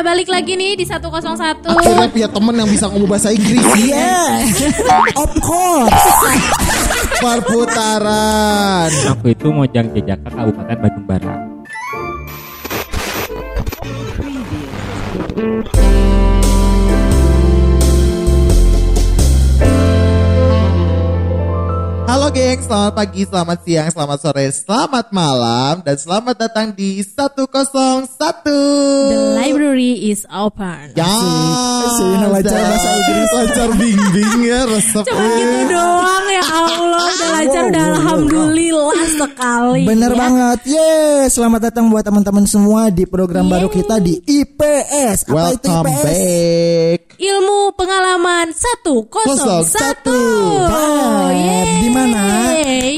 balik lagi nih di 101 Akhirnya punya temen yang bisa ngomong bahasa Inggris. Yes, of course. Perputaran. Aku itu Mojang Jejaka Kabupaten Bandung Barat. Halo geng, selamat pagi, selamat siang, selamat sore, selamat malam, dan selamat datang di 101. The library is open Ya, Sehingga lancar bahasa Inggris. Lancar bing-bing ya, resep. Cuma gitu doang ya Allah Udah lancar udah alhamdulillah sekali Bener ya. banget. Yes, selamat datang buat teman-teman semua di program baru kita di IPS. Apa itu Welcome IPS? back. Ilmu pengalaman 101 Kosong satu. Oh, Banget. Mana?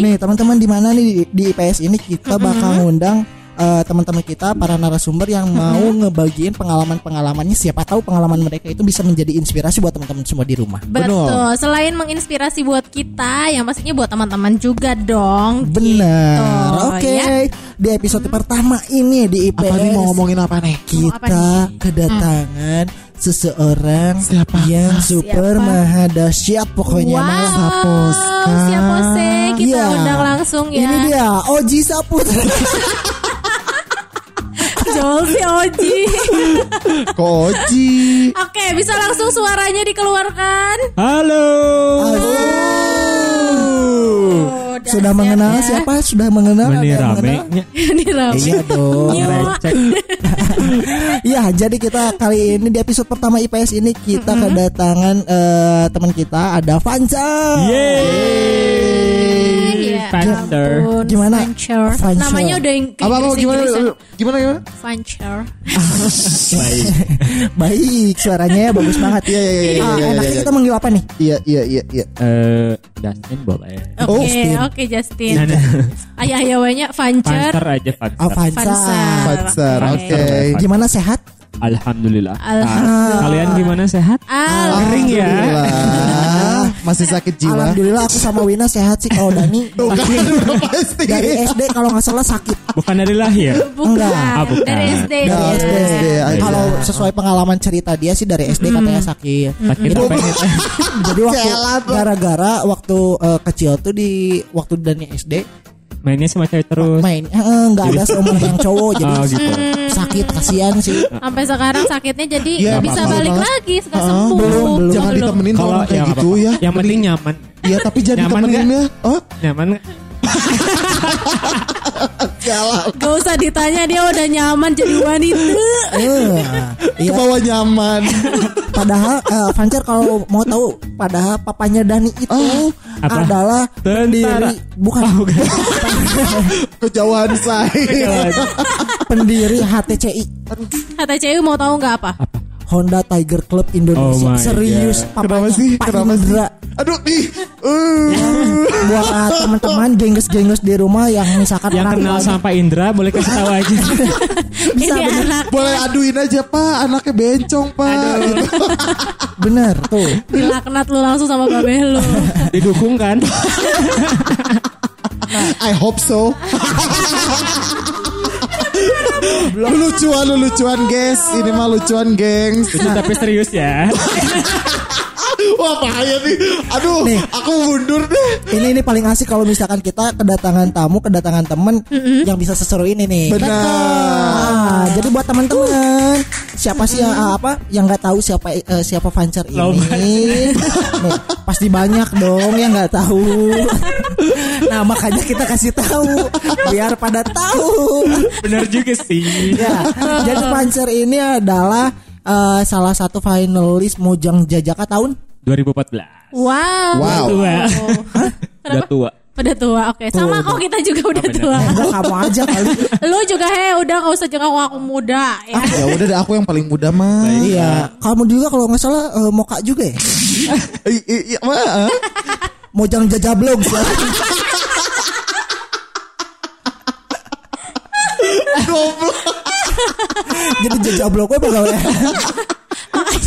Nih, teman-teman di mana nih di, di IPS ini kita bakal ngundang eh, teman-teman kita para narasumber yang mau ngebagiin pengalaman-pengalamannya siapa tahu pengalaman mereka itu bisa menjadi inspirasi buat teman-teman semua di rumah. Betul. Selain menginspirasi buat kita, yang pastinya buat teman-teman juga dong. Benar. Gitu, Oke. ya. Di episode pertama ini di IPS Apa nih mau ngomongin apa nih? Mau apa kita nih? kedatangan seseorang Siapa? yang super Siapa? maha dahsyat pokoknya wow. malah Saposka. Siapa sih? Kita Iya. undang langsung ya. Ini dia Oji Saputra. Jol si Oji. Koji. Oke, bisa langsung suaranya dikeluarkan. Halo. Oh, Sudah mengenal ya. siapa? Sudah mengenal? Ada yang rame. mengenal? Ini rame. Iya dong. Iya. Ya, jadi kita kali ini di episode pertama IPS ini kita kedatangan eh, teman kita ada Vanca. Yeay. Iya, Fancer. ampun, Gimana? Fancer. Namanya udah yang Apa apa gimana gimana gimana? Fancer. Baik. Baik, suaranya ya bagus banget. Iya iya iya enaknya kita manggil apa nih? Iya iya iya iya. Eh, Justin boleh. Oh, Oke, Justin. oke Justin. Nah, nah. Ayah ayahnya Fancer. Fancer aja Fancer. Oh, Oke. oke. Gimana sehat? Alhamdulillah. Alhamdulillah. Kalian gimana sehat? Al- Kering ya. Masih sakit jiwa. Alhamdulillah aku sama Wina sehat sih kalau Dani Tuh kan udah pasti. dari SD kalau nggak salah sakit. Bukan dari lahir. bukan. Enggak. Ah, bukan. Dari SD. Dari SD. dari SD aja. Kalau sesuai pengalaman cerita dia sih dari SD katanya sakit. Sakit Jadi- apa ini? Jadi waktu gara-gara waktu eh, kecil tuh di waktu Dani SD Mainnya sama cewek terus. main eh, nggak ada seumur yang cowok jadi Oh gitu. sakit kasihan sih. Sampai sekarang sakitnya jadi nggak bisa apa-apa. balik Mas. lagi suka Ah, sembuh. belum, belum. Jangan Belum. ditemenin kalau kayak yang gitu apa-apa. ya. Yang penting nyaman. Iya tapi jangan Nyaman ditemenin ya. Oh, Nyaman. Gak usah ditanya dia udah nyaman jadi wanita. Eh, Ke iya. bawah nyaman. Padahal eh, Fancer kalau mau tahu, padahal papanya Dani itu Apa? adalah pendiri bukan Oh, bukan. Kejauhan saya. pendiri HTCI cewek mau tahu nggak apa? Honda Tiger Club Oh Indonesia. my Serius, God. Kenapa papanya sih? Pak Kenapa sih? Indra. Aduh nih. Uh. Buat ah, teman-teman gengges-gengges di rumah yang misalkan Yang kenal sama Pak Indra boleh kasih tahu aja. bisa Ini bener, anak Boleh aduin aja pak, anaknya bencong pak. Gitu. bener tuh. dilaknat lu langsung sama babe lu. Didukung kan? I hope so. Lucuan lucuan guys, ini mah lucuan gengs. Lucu tapi serius ya. Wah bahaya nih. Aduh, Nih. aku mundur deh. Ini ini paling asik kalau misalkan kita kedatangan tamu, kedatangan temen yang bisa seseru ini nih. Benar. Ah, jadi buat teman-teman siapa sih yang ah, apa yang nggak tahu siapa eh, siapa Fancer ini? Nih, pasti banyak dong yang nggak tahu. Nah makanya kita kasih tahu biar pada tahu. Bener juga sih. ya, jadi Fancer ini adalah eh, salah satu finalis Mojang Jajaka tahun 2014. Wow. Wow. Tua. Udah tua. Udah tua, oke. Sama kok kita juga udah tua. Enggak kamu aja kali. Lu juga he, udah gak usah jangan aku muda ya. Ya udah deh, aku yang paling muda mah. Iya, kamu juga kalau nggak salah eh, Moka juga ya. Iya, mah. Mojang Jajablog. Goblok. Jadi Jajablog gue bakal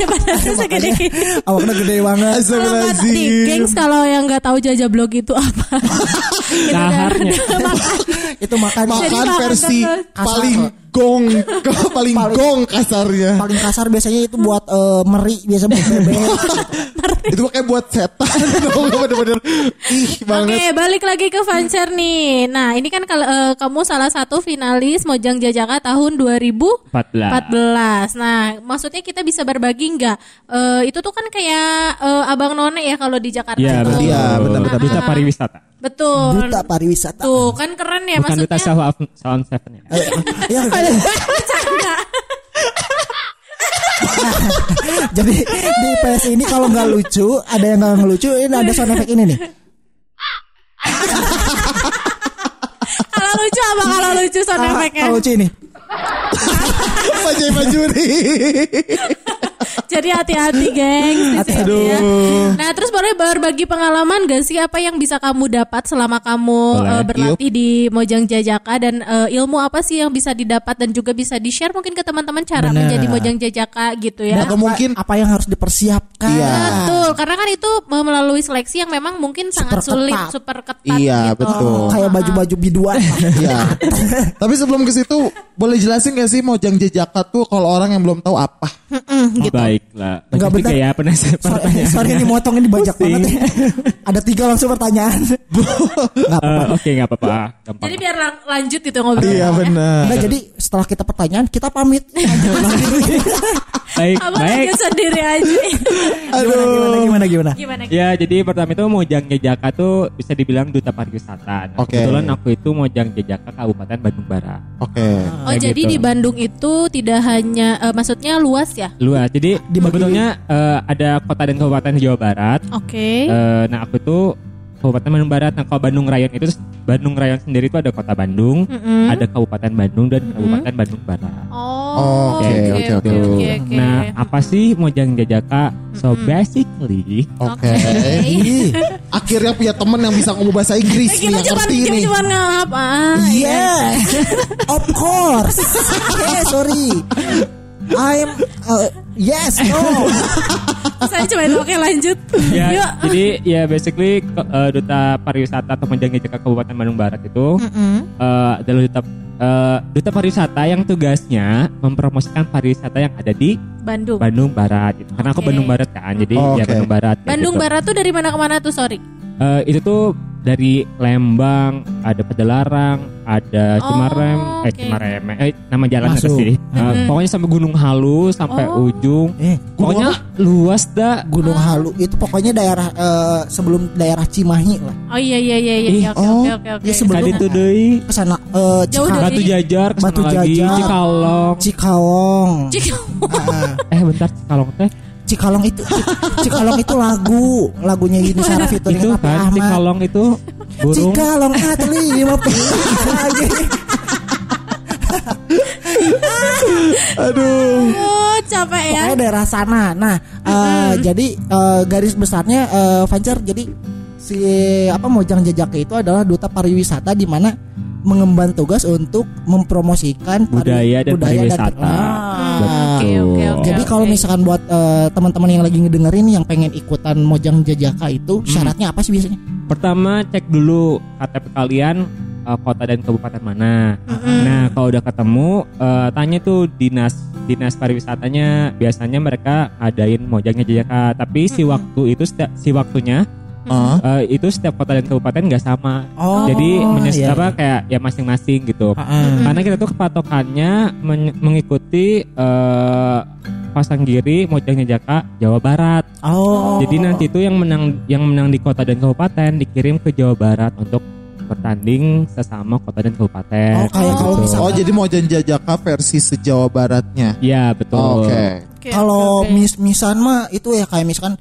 badannya segede. Awaknya gede banget. Nggak di gengs kalau yang nggak tahu jajah blog itu apa? Gitu kan. Daharnya. Itu makan Makan versi paling gong, paling gong kasarnya. paling kasar biasanya itu buat eh, meri biasa buat bebek Itu kayak buat setan dong, bener-bener ih Oke, banget. balik lagi ke Fancer nih. Nah, ini kan kalau eh, kamu salah satu finalis Mojang Jajaka tahun 2014. 14. Nah, maksudnya kita bisa berbagi nggak? Eh, itu tuh kan kayak eh, abang none ya kalau di Jakarta. Iya, tuh. betul. Iya, benar, benar, Duta benar. pariwisata. Betul. duta pariwisata Tuh, kan keren ya Bukan duta maksudnya. Salam Salam Seven ya. Eh, iya, Bercanda. jadi di IPS ini kalau nggak lucu ada yang nggak ngelucu ini ada sound effect ini nih kalau lucu apa kalau lucu sound Ah, effect-nya? kalau lucu ini Bajai Majuri. Jadi hati-hati, geng. di Aduh. ya. Nah, terus boleh berbagi pengalaman gak sih apa yang bisa kamu dapat selama kamu Boleh. eh, berlatih di Mojang Jajaka dan eh, ilmu apa sih yang bisa didapat dan juga bisa di-share mungkin ke teman-teman cara Benar. menjadi Mojang Jajaka gitu ya. Atau mungkin apa yang harus dipersiapkan Iya. Betul, karena kan itu melalui seleksi yang memang mungkin sangat Super sulit, ketat. super ketat Iya, gitu. betul. kayak baju-baju biduan Iya. Tapi sebelum ke situ, boleh jelasin gak sih Mojang Jejaka tuh kalau orang yang belum tahu apa? Baiklah. Enggak, Jadi bentar. penasaran sorry, pertanyaan. sorry ini motong ini banyak Pusing. banget ya. ada tiga langsung pertanyaan nggak apa-apa Eh, Oke, nggak apa-apa. Gampang. Jadi biar lang- lanjut gitu ngobrol. Iya benar. Nggak, jadi setelah kita pertanyaan kita pamit Baik, Abang baik. sendiri aja. gimana gimana gimana Gimana? Ya, jadi pertama itu Mojang Jejaka tuh bisa dibilang duta pariwisata. Nah, Oke. Kebetulan aku itu Mojang Jejaka Kabupaten Bandung Barat. Oke. Oh, Kayak jadi gitu. di Bandung itu tidak hanya eh, maksudnya luas ya? Luas. Jadi sebetulnya eh, ada kota dan kabupaten di Jawa Barat. Oke. Eh, nah, aku tuh Kabupaten Bandung Barat. Nah, kalau Bandung Raya itu Bandung Raya sendiri itu ada kota Bandung, Mm-mm. ada Kabupaten Bandung dan Kabupaten Bandung Barat. Oh, Oke, oke, oke. oke, oke. Nah, apa sih Mojang Jajaka? So basically, Oke. Ih, Akhirnya punya temen yang bisa ngomong bahasa Inggris Eh, nih kita yang ngerti kita ini. cuma ngap ah. Yes, of course. Eh, sorry. I'm uh, yes no. Saya coba oke lanjut. ya Yuk. jadi ya basically eh, duta pariwisata atau Mojang Jajaka Kabupaten Bandung Barat itu Mm-mm. eh, adalah duta eh, duta pariwisata yang tugasnya mempromosikan pariwisata yang ada di Bandung. Bandung Barat gitu. Karena aku Oke. Bandung Barat kan, jadi Oh, ya oke. Bandung Barat. Bandung gitu. Barat tuh dari mana ke mana tuh? Sorry. Eh, itu tuh dari Lembang, ada Padalarang, ada Oh, Cimarem, eh. Cimarem, eh nama jalan apa Masuk. sih? Eh, Pokoknya sampai Gunung Halu sampai Oh. ujung. Eh, Pokoknya luas dah. Gunung Halu itu pokoknya daerah eh, sebelum daerah Cimahi lah. Oh iya iya iya iya. Ih, Oke oh. oke oke oke. Ya, sebelum- tuh deui eh, Cika- dari- Batu Jajar Batu lagi, Jajar. Cikalong. Cikalong. Cik- Eh bentar Cikalong teh Cikalong itu Cikalong itu lagu lagunya Yuni Sarah featuring itu Raffi kan Ahmad. Cikalong itu burung. Cikalong atli lima puluh lagi. Aduh. Oh, capek ya. Pokoknya daerah sana. Nah, eh, jadi eh, garis besarnya Fancer jadi si apa Mojang Jajaka itu adalah duta pariwisata di mana mengemban tugas untuk mempromosikan Budaya dan pariwisata. Ah. Oke oke oke. Jadi kalau misalkan buat eh, teman-teman yang lagi ngedengerin yang pengen ikutan Mojang Jajaka itu Hmm. syaratnya apa sih biasanya? Pertama cek dulu KTP kalian eh, kota dan kabupaten mana. Nah kalau udah ketemu eh, tanya tuh dinas dinas pariwisatanya biasanya mereka adain mojangnya Jajaka. Tapi si waktu itu si waktunya Ah. eh, itu setiap kota dan kabupaten nggak sama. Oh, Jadi menyes- iya, apa kayak ya masing-masing gitu. Ah, Karena kita tuh kepatokannya men- mengikuti eh, Pasanggiri Mojang Jajaka Jawa Barat. Oh. Jadi nanti itu yang menang yang menang di kota dan kabupaten dikirim ke Jawa Barat untuk bertanding sesama kota dan kabupaten. Oh, kayak kalau Gitu. misalkan- Oh jadi Mojang Jajaka versi sejawa baratnya. Iya betul. Oke. Oke, Kalau oke, oke. mis misan mah itu ya kayak misalkan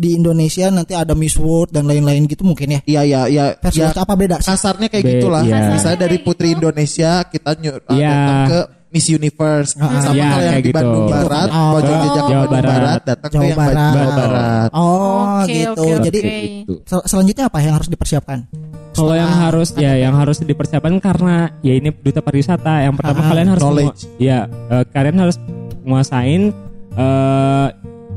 di Indonesia nanti ada Miss World dan lain-lain gitu mungkin ya. Iya iya iya. Ya, apa beda? sih? kasarnya kayak Be- gitulah. iya. Misalnya dari Putri Indonesia kita ny- uh, Iya. datang ke Miss Universe sama Iya, kalau yang kayak di gitu. Bandung Barat, Oh. Mojang Jajaka Jawa Bandung Barat. Barat datang ke Jawa yang Ba- Barat. Jawa Barat. Oh Oke, gitu. oke, Jadi oke. Gitu. sel- selanjutnya apa yang harus dipersiapkan? Kalau yang harus ya yang harus dipersiapkan karena ya ini duta pariwisata. Yang pertama Ah, kalian harus knowledge. ya eh, kalian harus menguasain eh,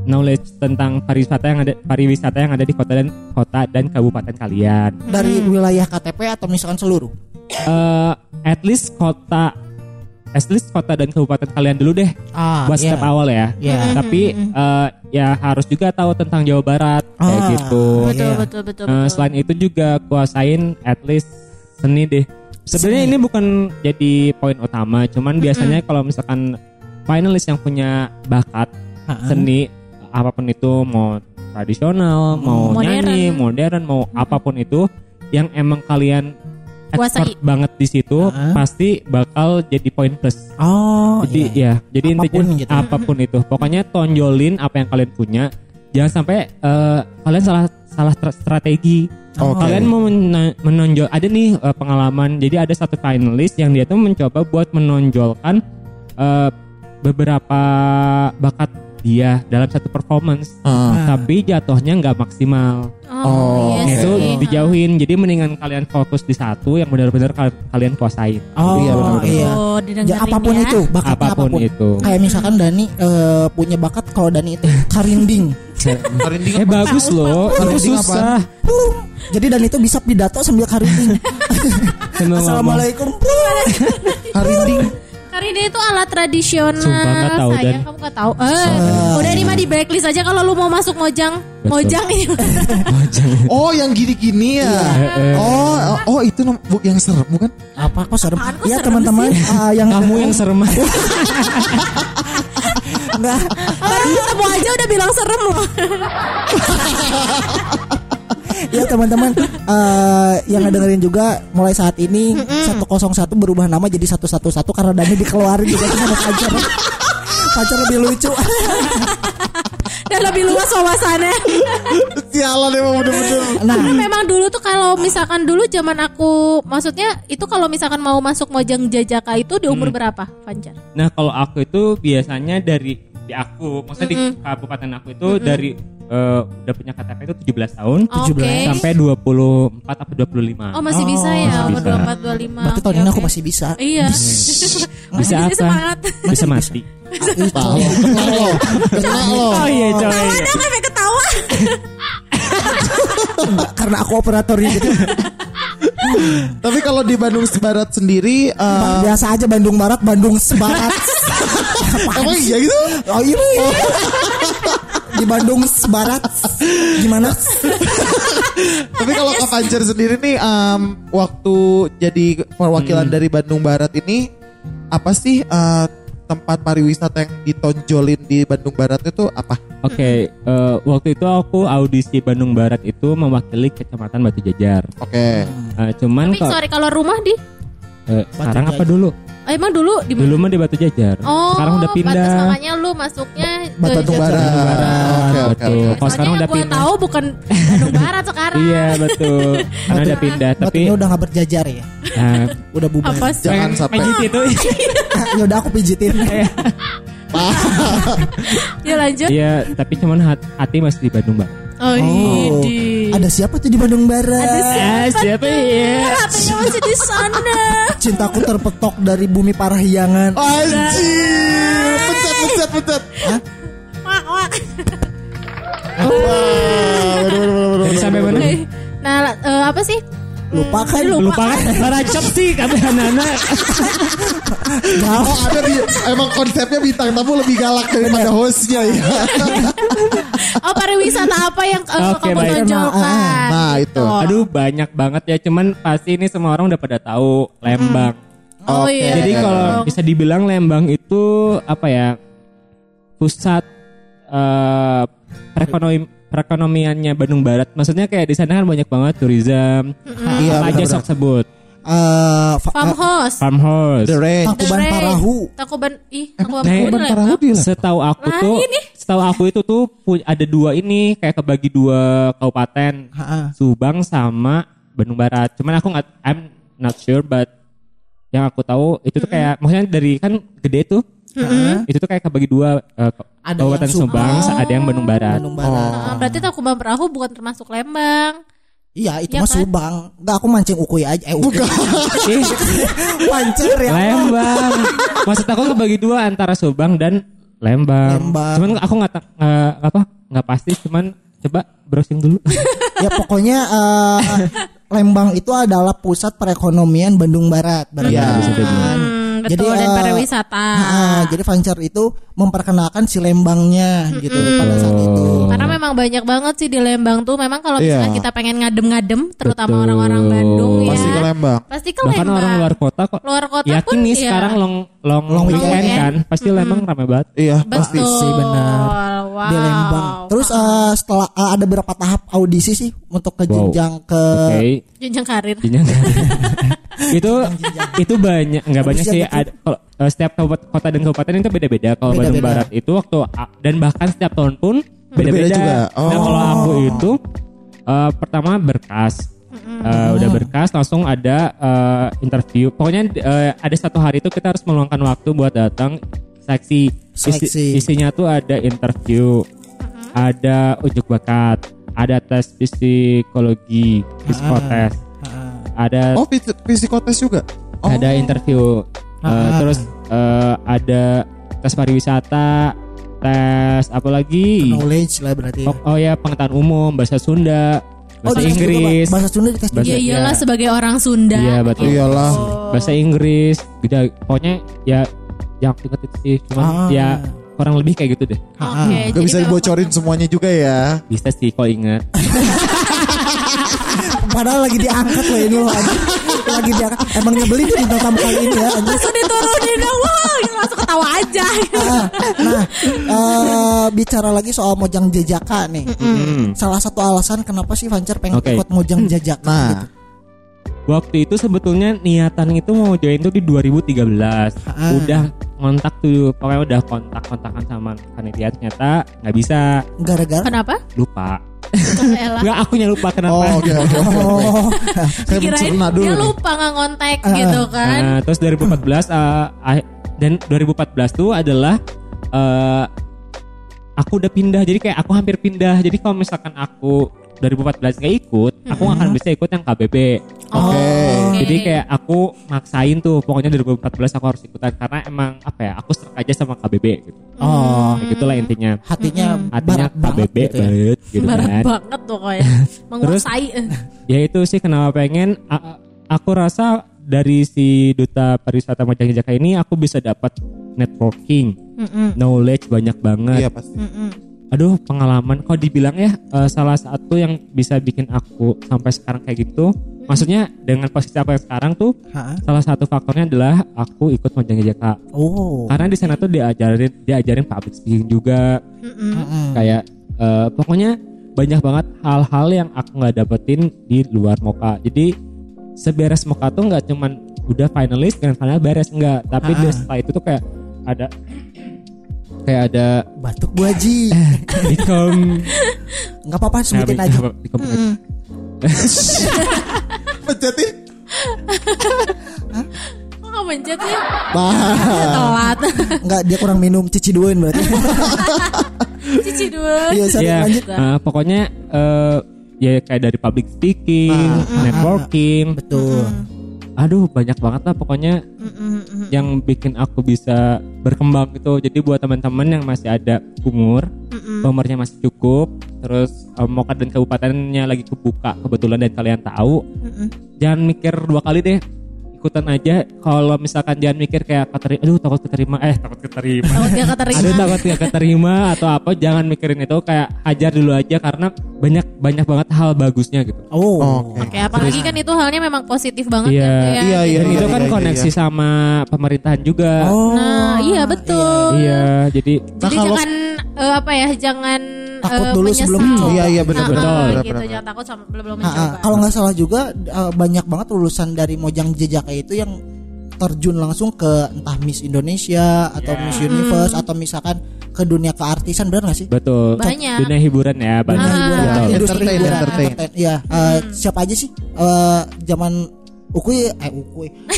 knowledge tentang pariwisata yang ada pariwisata yang ada di kota dan kota dan kabupaten kalian. Dari wilayah KTP atau misalkan seluruh? eh at least kota at least kota dan kabupaten kalian dulu deh Ah, buat iya. step awal ya. Iya. Tapi eh, ya harus juga tahu tentang Jawa Barat kayak Ah, gitu. Betul, Iya. betul, betul, Eh, betul. selain itu juga kuasain at least seni deh. Sebenarnya ini bukan jadi poin utama, cuman biasanya kalau misalkan finalis yang punya bakat seni apa pun itu mau tradisional, mau Modern. nyanyi, modern, mau apa pun itu yang emang kalian expert Kuasai. banget di situ Ha-ha. pasti bakal jadi poin plus. Oh, Jadi iya. ya, jadi Apa pun intinya gitu. apa pun itu. Pokoknya tonjolin apa yang kalian punya. Jangan sampai eh, kalian salah salah tra- strategi. Oke. Kalian mau menonjol ada nih eh, pengalaman. Jadi ada satu finalis yang dia tuh mencoba buat menonjolkan eh, beberapa bakat dia dalam satu performance. Ah. Tapi jatuhnya nggak maksimal. Oh, iya itu sih. dijauhin. Jadi mendingan kalian fokus di satu yang benar-benar kal- kalian kuasain. Oh, Iya, iya, benar-benar. Oh, didengerin Ya, apa pun ya. itu, bakatnya Apa pun apa pun. itu. Kayak misalkan Dani eh, punya bakat kalau Dani itu karinding. Karinding Eh bagus loh, Karinding susah. Jadi Dani itu bisa pidato sambil karinding. Assalamualaikum. Karinding. Karina itu alat tradisional. Sumpah nggak tahu, Sayang Dan. kamu nggak tahu. Eh, udah nih mah di blacklist aja kalau lu mau masuk Mojang. Betul. Mojang ini. Oh, yang gini-gini ya. Oh, oh, oh, itu yang serem bukan? Apa kok serem? Apaan kok Ya teman-teman ah, yang Kamu yang serem. enggak Baru ketemu aja udah bilang serem loh. ya teman-teman eh, yang ngedengerin juga mulai saat ini 101 berubah nama jadi 111 karena Dani dikeluarin juga sama pacar. pacar lebih lucu. Dan lebih luas wawasannya. Sialan emang bener-bener. nah, Tapi memang dulu tuh kalau misalkan dulu zaman aku maksudnya itu kalau misalkan mau masuk Mojang Jajaka itu di umur berapa, Fanjar? Nah kalau aku itu biasanya dari di aku, maksudnya di kabupaten aku itu dari eh, udah punya KTP itu 17 tahun Oke. sampai 24 atau 25. Oh, masih Oh, bisa ya masih umur bisa. 24 25. berarti tahun Oke, ini aku oke. masih bisa. Iya. Bisa apa? semangat. Bisa mati. Tahu. Oh iya coy. Ada efek ketawa. karena aku operatornya gitu. Tapi kalau di Bandung Barat sendiri eh, Biasa aja Bandung Barat, Bandung Sebarat. emang iya gitu? Oh iya. Di Bandung Sebarat gimana? Tapi kalau Kak Pancer sendiri nih em, waktu jadi perwakilan dari Bandung Barat ini apa sih eh, tempat pariwisata yang ditonjolin di Bandung Barat itu apa? Oke, eh, waktu itu aku audisi Bandung Barat itu mewakili Kecamatan Batu Jajar. Oke. Eh, cuman Tapi kok sorry kalau rumah di eh, sekarang apa dulu? Oh, emang dulu di? Dulu mah di Batu Jajar. Oh, sekarang udah pindah. makanya lu masuknya ke Bandung Jogja. Barat. Oke, oke. Kalau sekarang udah pindah. tahu bukan Bandung Barat sekarang. Iya betul. Karena udah pindah. Tapi Batunya udah gak berjajar ya. nah, Udah bubar. Apa sih? Jangan sampai. pengen gitu. ya udah aku pijitin. Ya lanjut. Iya, tapi cuman hat- hati masih di Bandung Barat. Oh, Oh, ini. ada siapa tuh di Bandung Barat? Ada Ah, siapa ya? Hatinya masih di sana. Cintaku terpetok dari bumi parahyangan. Anjir. Pencet, pencet, pencet. Wah, wah. Wah, Jadi sampai mana? Nah, eh, apa sih? Lupa kan? Lupa kan? Baracop sih kata anak-anak. Oh ada di emang konsepnya bintang tamu lebih galak daripada hostnya ya. Oh, pariwisata apa yang eh, Oke, kamu baik. tonjolkan? Nah, itu. Gitu. Aduh banyak banget ya. Cuman pasti ini semua orang udah pada tahu Lembang. Oh Oke. iya. Jadi iya. kalau bisa dibilang Lembang itu apa ya pusat eh, perekonomi perekonomiannya Bandung Barat. Maksudnya kayak di sana kan banyak banget tourism. Iya, apa aja benar-benar. sok sebut. Eh, fa- farmhouse. Farmhouse. The Rain. Takuban The Rain. Parahu. Takuban ih, Takuban Nah, Parahu Ban Lembang. Parahu di lah. Setahu aku Lah, tuh, ini. setahu aku itu tuh ada dua ini kayak kebagi dua kabupaten, Ha-ha. Subang sama Bandung Barat. Cuman aku nggak, I'm not sure, but yang aku tahu itu tuh kayak, maksudnya dari kan gede tuh, itu tuh kayak kebagi dua eh, ke- Ada kabupaten yang Subang, Subang. ada yang Bandung Barat. Bandung Barat. Nah, berarti Takuban Perahu bukan termasuk Lembang. Iya, itu Iya mah kan? Subang. Enggak aku mancing ukuy aja. Eh, ukuy. Ih, Pancir ya. Lembang. Maksud aku kebagi dua antara Subang dan Lembang. Lembang. Cuman aku nggak nggak apa nggak pasti, cuman coba browsing dulu. ya pokoknya eh, Lembang itu adalah pusat perekonomian Bandung Barat. Berarti Iya. kan? Bisa dibilang. Hmm. Mm, Jadi, betul dan pariwisata. Ah, jadi Fancar itu memperkenalkan si Lembangnya gitu pada saat itu. Karena memang banyak banget sih di Lembang tuh. Memang kalau misalnya Iya. kita pengen ngadem-ngadem, terutama Betul. orang-orang Bandung ya. Pasti ke Lembang. Pasti ke Bahkan Lembang. orang luar kota kok. Luar kota Yakin pun nih iya. sekarang long long, Long weekend, weekend. kan, pasti Lembang ramai banget. Iya, pasti. Betul. sih, benar. Wow. di Lembang. Terus eh, setelah eh, ada berapa tahap audisi sih untuk ke Wow. jenjang ke Oke. jenjang karir. Jenjang. itu itu banyak nggak banyak sih ada kalau eh, setiap kota dan kabupaten itu beda-beda kalau. Bandung Barat itu waktu a- dan bahkan setiap tahun pun Beda-beda beda-beda juga. nah Oh. kalau aku itu eh, pertama berkas Eh, udah berkas langsung ada eh, interview pokoknya eh, ada satu hari itu kita harus meluangkan waktu buat datang seksi Isi- Seleksi. isinya tuh ada interview ada ujuk bakat ada tes psikologi psikotes ada Oh, psikotes juga. Oh. ada interview Uh, Ah. terus uh, ada tes pariwisata tes apa lagi knowledge lah berarti. oh, oh ya pengetahuan umum bahasa Sunda bahasa dites juga, Inggris bahasa Sunda dites juga. Ya Bahasa- iyalah ya. sebagai orang Sunda. Iya, betul. Iyalah. bahasa Inggris gitu pokoknya ya yang inget itu sih cuman Ah. ya kurang lebih kayak gitu deh Oke, Ah, jadi Gak bisa dibocorin semuanya juga ya. bisa sih kalau inget Padahal lagi diangkat loh ini loh. Lagi diangkat. Emang nyebelin tuh bintang tamu kali ini ya. Langsung diturunin dong, wah, langsung ketawa aja. Ah, nah, eh, bicara lagi soal Mojang Jajaka nih. Hmm. Salah satu alasan kenapa sih Fancer pengen Oke. ikut Mojang Jajaka Nah, gitu. Waktu itu sebetulnya niatan itu mau join tuh di 2013. Ah. Udah kontak tuh, pokoknya udah kontak-kontakan sama panitia ternyata nggak bisa, Gara-gara Kenapa? lupa. Enggak, akunya lupa kenapa. oh oke oke. oke. Oh, Saya mencerna dulu. dia nih. lupa nggak ngontek Ah, gitu kan. Nah, terus 2014 eh, ah- dan 2014 tuh adalah eh, aku udah pindah. Jadi kayak aku hampir pindah. Jadi kalau misalkan aku 2014 nggak ikut, aku nggak akan bisa ikut yang KBB. Oh, Oke. Jadi kayak aku maksain tuh pokoknya 2014 aku harus ikutan karena emang apa ya aku serak aja sama KBB gitu. oh, Kayak gitulah intinya. hatinya banget KBB gitu ya. banget gitu Barat kan. banget pokoknya. Menguasai. Ya itu sih kenapa pengen a- aku rasa dari si duta pariwisata Mojang Jajaka ini aku bisa dapat networking, Mm-mm, knowledge banyak banget. Iya pasti. mm-mm. Aduh, pengalaman kok dibilang ya eh, salah satu yang bisa bikin aku sampai sekarang kayak gitu. Maksudnya dengan posisi aku yang sekarang tuh Ha? salah satu faktornya adalah aku ikut Mojang Jajaka. Oh. Karena di sana tuh diajarin diajarin public speaking juga Mm-mm. Mm-mm. kayak eh, pokoknya banyak banget hal-hal yang aku nggak dapetin di luar Moka. Jadi seberes Moka tuh nggak cuman udah finalis grand final beres enggak, tapi di setelah itu tuh kayak ada kayak ada Batuk Bu Haji. dikom Enggak apa-apa sebutin aja. di- dikom Pencetin. Kok nggak mencet ya? Bah, Telat. enggak dia kurang minum cici duin berarti. Cici dua. Iya, sorry, ya lanjut. eh, pokoknya eh, ya kayak dari public speaking, Ah, networking, Betul. Aduh banyak banget lah pokoknya Mm-mm. yang bikin aku bisa berkembang gitu. Jadi buat teman-teman yang masih ada umur, Mm-mm. umurnya masih cukup, terus um, Moka dan kabupatennya lagi kebuka kebetulan dan kalian tahu, Mm-mm. jangan mikir dua kali deh. Ikutan aja. Kalau misalkan jangan mikir kayak keterima, aduh takut keterima, eh takut keterima. Takut gak keterima. Aduh takut gak keterima atau apa jangan mikirin itu kayak hajar dulu aja karena banyak banyak banget hal bagusnya gitu. Oh. Oke. Oke, apalagi kan itu halnya memang positif banget Iya. kan ya. Iya, iya, Dan gitu. itu kan iya, koneksi iya. sama pemerintahan juga. Oh. Nah, iya betul. Iya, jadi Nah, Jadi kalau- jangan eh, apa ya, jangan Takut eh, dulu menyesal. sebelum mencoba. Iya, iya, benar, Nah, benar, ah, benar, gitu, benar. jangan takut sama belum belum Ha-ha. mencoba. Kalau nggak salah juga eh, banyak banget lulusan dari Mojang Jejaka itu yang terjun langsung ke entah Miss Indonesia atau Miss Universe atau misalkan ke dunia keartisan benar nggak sih? betul. Banyak. Dunia hiburan ya, banyak. Dunia hiburan, Betul. industri Entertain, hiburan, entertain. entertain. Iya, eh, siapa aja sih eh, zaman Ukui eh Ukui.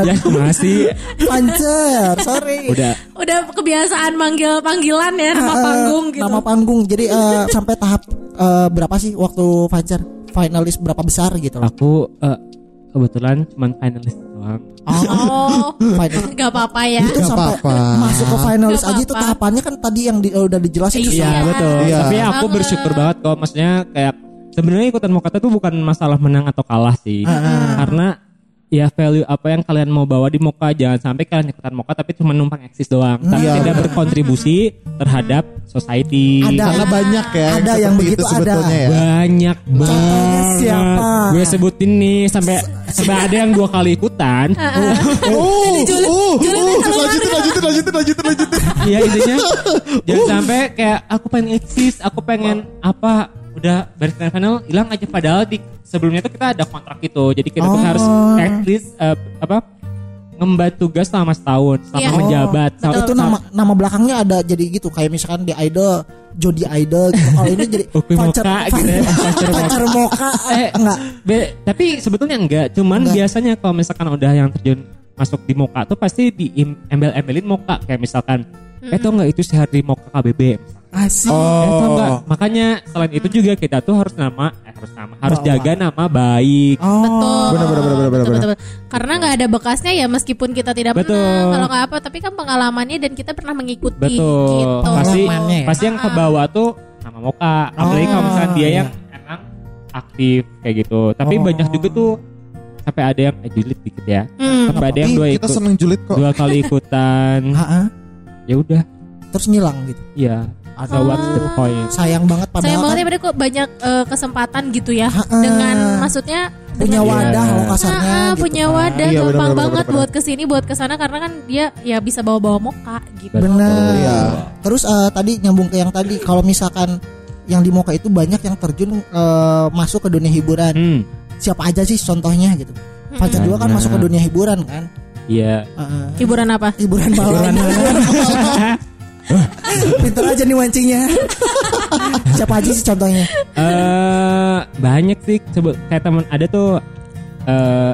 Ya, masih Pancer, sorry. udah Udah kebiasaan manggil panggilan ya nama Eh, panggung gitu. Nama panggung. Jadi eh, sampai tahap eh, berapa sih waktu Pancer finalis berapa besar gitu loh. aku eh, kebetulan cuman finalis doang. Oh, Final- nggak apa-apa ya. itu Gak sampai apa-apa. masuk ke finalis Gak aja itu tahapannya kan tadi yang di- udah dijelasin Iya. Iya, betul. Iya. Tapi aku bersyukur banget kok maksudnya kayak sebenarnya ikutan Mokata tuh bukan masalah menang atau kalah sih. Karena ya value apa yang kalian mau bawa di Moka jangan sampai kalian ikutan Moka tapi cuma numpang eksis doang tapi Iya. tidak berkontribusi terhadap society Ada. Karena banyak ya. Ada yang begitu, itu ada. sebetulnya ya. banyak banget siapa? gue sebutin nih sampai sampai ada yang dua kali ikutan Oh, oh, oh, lanjutin, lanjutin, lanjutin, lanjutin, lanjutin. Iya intinya jangan sampai kayak aku pengen eksis, aku pengen apa udah baris grand final hilang aja padahal di sebelumnya tuh kita ada kontrak gitu. Jadi kita tuh Oh. harus at least eh, apa ngemban tugas selama setahun, selama Iya. menjabat. Sama- itu nama nama belakangnya ada jadi gitu kayak misalkan di idol Jody Idol gitu. kalau ini jadi Upi Moka gitu ya, Pacar Moka. pacar moka Eh, enggak Be- tapi sebetulnya enggak, cuman Enggak. biasanya kalau misalkan udah yang terjun masuk di Moka tuh pasti di embel-embelin Moka kayak misalkan eh tau nggak itu sehari Moka KBB asik Eh, Oh. nggak? makanya selain itu juga kita tuh harus nama eh harus nama harus Bawa. jaga nama baik oh Betul. Benar, benar, benar, benar, Betul, benar. betul, betul. Karena nggak ada bekasnya ya meskipun kita tidak Betul. menang kalau nggak apa, tapi kan pengalamannya dan kita pernah mengikuti. betul Gitu. pasti ya? pasti yang ke bawah tuh nama Moka apalagi kalau misalkan dia iya. yang emang aktif kayak gitu tapi Oh. banyak juga tuh sampai ada yang eh julid dikit ya Hmm. sampai ada yang dua kita ikut seneng julid kok. dua kali ikutan ya udah terus ngilang gitu Iya, ada what's the point? sayang banget Saya padahal banget ya kan pada kok banyak eh, kesempatan gitu ya Ha-ha. dengan maksudnya punya dengan- wadah Iya. loh kasarnya Ah, gitu punya kan. wadah Iya, gampang benar, benar, banget benar, buat ke sini buat ke sana karena kan dia ya bisa bawa-bawa moka gitu. Benar. Iya. Terus eh, tadi nyambung ke yang tadi kalau misalkan yang di Moka itu banyak yang terjun eh, masuk ke dunia hiburan. Hmm, Siapa aja sih contohnya gitu? Fajar juga kan Banyak. masuk ke dunia hiburan kan? iya. Heeh. Hiburan apa? hiburan malam. Pinter aja nih mancingnya. Siapa aja sih contohnya? Eh banyak sih sebut kayak teman ada tuh eh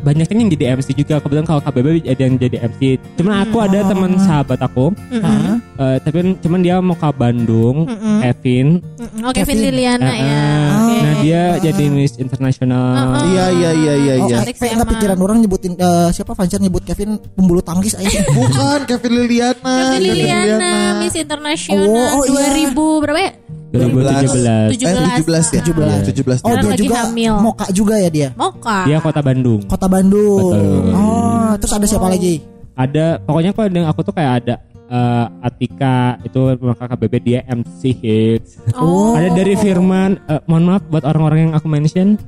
banyak yang jadi MC juga kebetulan kalau KBB ada yang jadi MC cuman aku ada teman sahabat aku Heeh. eh, tapi cuman dia mau ke Bandung Kevin Mm, Oh Kevin Kevin. Liliana Eh, ya. Oke. nah dia jadi Miss Internasional Iya, iya, iya, iya, Oh, iya. Nggak pikiran orang nyebutin eh, siapa Fancer nyebut Kevin pembulu tangkis aja. Bukan Kevin Liliana. Kevin Liliana Miss Internasional Oh, oh, iya. 2000 berapa ya? 2017 Eh, 17 ya? 17. 17. Oh dia juga hamil. Moka juga ya dia. Moka. dia kota Bandung Kota Bandung. Betul. Oh, terus ada siapa lagi? ada pokoknya kalau dengan aku tuh kayak ada eh, Atika itu maka KBB dia MC hits Oh. ada dari Firman eh, mohon maaf buat orang-orang yang aku mention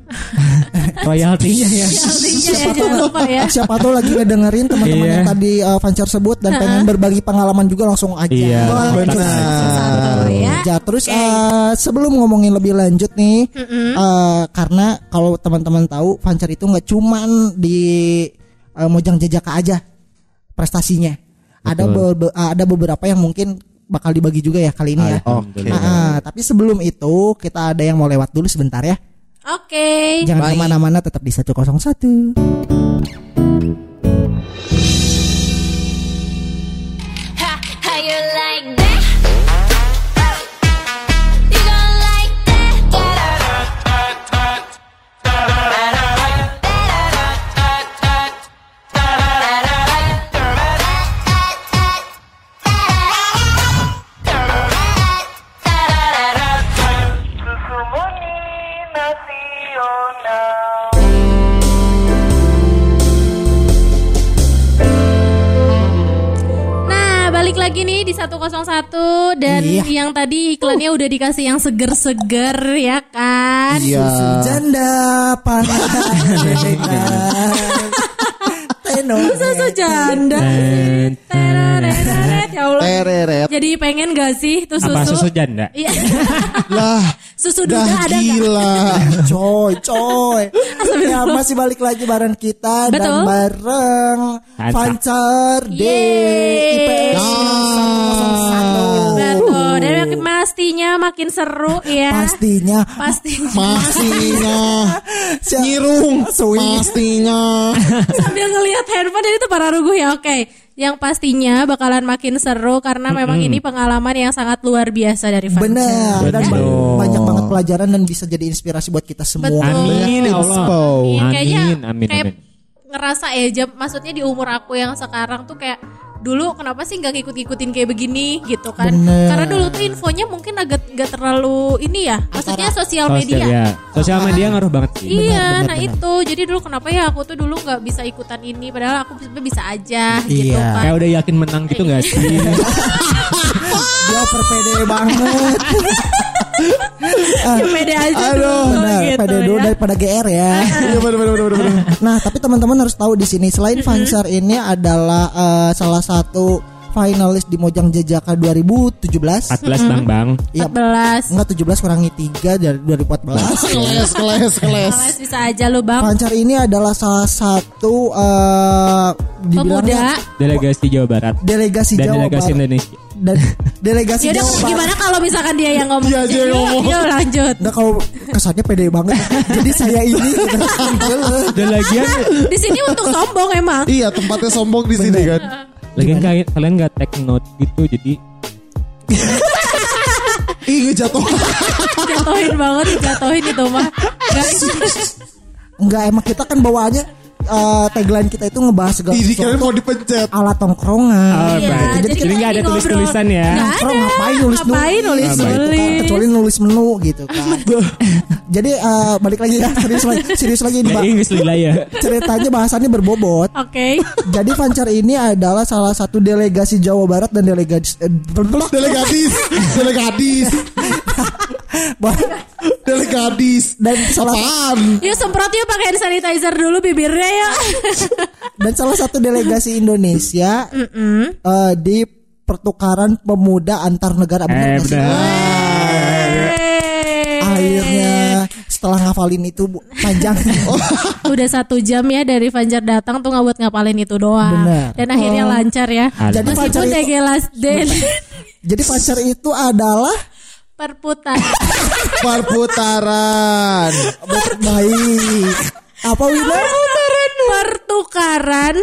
royaltinya ya Artinya ya jangan lupa ya. Siapa tuh lagi ngedengerin teman-teman Iya. yang tadi uh, Fancer sebut dan pengen berbagi pengalaman juga langsung aja. Iya, Wah, benar. Ya. Ya, terus uh, sebelum ngomongin lebih lanjut nih, uh, karena kalau teman-teman tahu Fancer itu nggak cuman di uh, Mojang Jajaka aja prestasinya. Ada be- ada beberapa yang mungkin bakal dibagi juga ya kali ini ya. Oke. Ah, ah, tapi sebelum itu kita ada yang mau lewat dulu sebentar ya. Oke. Jangan Baik. ke mana-mana tetap di 101. Balik lagi nih di 101 dan Iya. yang tadi iklannya udah dikasih yang seger-seger ya kan? Iya. Janda panas Teno Susu janda. Dan- ya Allah. Tereret. Jadi pengen gak sih tuh susu? apa susu janda Iya. Lah, susu dah duda ada nggak? gila. Coy coy Ya masih balik lagi bareng kita Dan Betul. bareng Mantap. Fancar D Yeay. IPS Nah. Betul. Dan makin pastinya makin seru ya. Pastinya Pastinya. Pastinya. Nyirung. Pastinya. Sambil ngelihat handphone dan itu para ruguh ya. Oke. Yang pastinya bakalan makin seru karena memang ini pengalaman yang sangat luar biasa dari Fanca. Benar Dan Betul. ba- banyak banget pelajaran Dan bisa jadi inspirasi buat kita semua Betul. amin ya Allah Inspo. Iya, kayaknya amin amin kayak amin ngerasa ya jam maksudnya di umur aku yang sekarang tuh kayak dulu kenapa sih nggak ngikut-ngikutin kayak begini gitu kan? Bener. Karena dulu tuh infonya mungkin agak nggak terlalu ini ya, maksudnya sosial media. ya. Sosial media ngaruh banget sih. Iya, benar, nah benar. itu. Jadi dulu kenapa ya aku tuh dulu nggak bisa ikutan ini, padahal aku sebenarnya bisa aja gitu Iya. kan. Kayak udah yakin menang gitu gak sih? Dia over pede banget. Ya, pede aja Aduh, dulu benar, gitu pede dulu ya. daripada GR ya. Iya benar benar benar benar. Nah, tapi teman-teman harus tahu di sini selain Fancar ini adalah eh, salah satu finalis di Mojang Jajaka 2017. 14 bang bang. Iya, 14. enggak 17 kurangi 3 dari 2014. Keles keles keles. Bisa aja lo bang. Fancar ini adalah salah satu dibilangnya Pemuda. Delegasi Jawa Barat delegasi dan Jawa delegasi Barat Indonesia. Dan delegasi Yaudah Jawa Barat. gimana kalau misalkan dia yang ngomong? Dia aja yang ngomong. Yuk lanjut. Nah kalau kesannya pede banget Jadi saya ini Dan lagian, Di sini untuk sombong emang. Iya tempatnya sombong di sini kan. lagian kalian kalian nggak take note gitu, jadi Ih ngejatuh. Jatuhin banget, jatuhin itu mah. Enggak emang kita kan bawaannya eh, Tagline kita itu ngebahas segala Ini kalian mau dipencet. Alat tongkrongan Oh, Iya, baik. jadi Jadi kita nggak ada lagi tulis-tulisan ngobrol. ya. Nongkrong ada. ngapain nulis nulis Ngapain nulis gitu kan. nulis. Kecuali nulis menu gitu kan Jadi eh, balik lagi ya Serius lagi, serius lagi ini Inggris lila ya. Ceritanya bahasannya berbobot Oke. Jadi Fancar ini adalah salah satu delegasi Jawa Barat dan delegasi eh, blablabla. Delegadis, delegadis, delegadis. dan salah Apaan? Yuk semprot yuk pakai hand sanitizer dulu bibirnya ya. dan salah satu delegasi Indonesia eh, di pertukaran pemuda antar negara benar Eh nggak sih? benar. akhirnya setelah ngafalin itu panjang Udah satu jam ya dari Fajar datang tuh nggak buat ngapalin itu doang. Benar. Dan akhirnya lancar ya. Jadi Meskipun Fajar itu- DG last day jadi pacar itu adalah perputar. Perputaran. baik apa Wina Pertukaran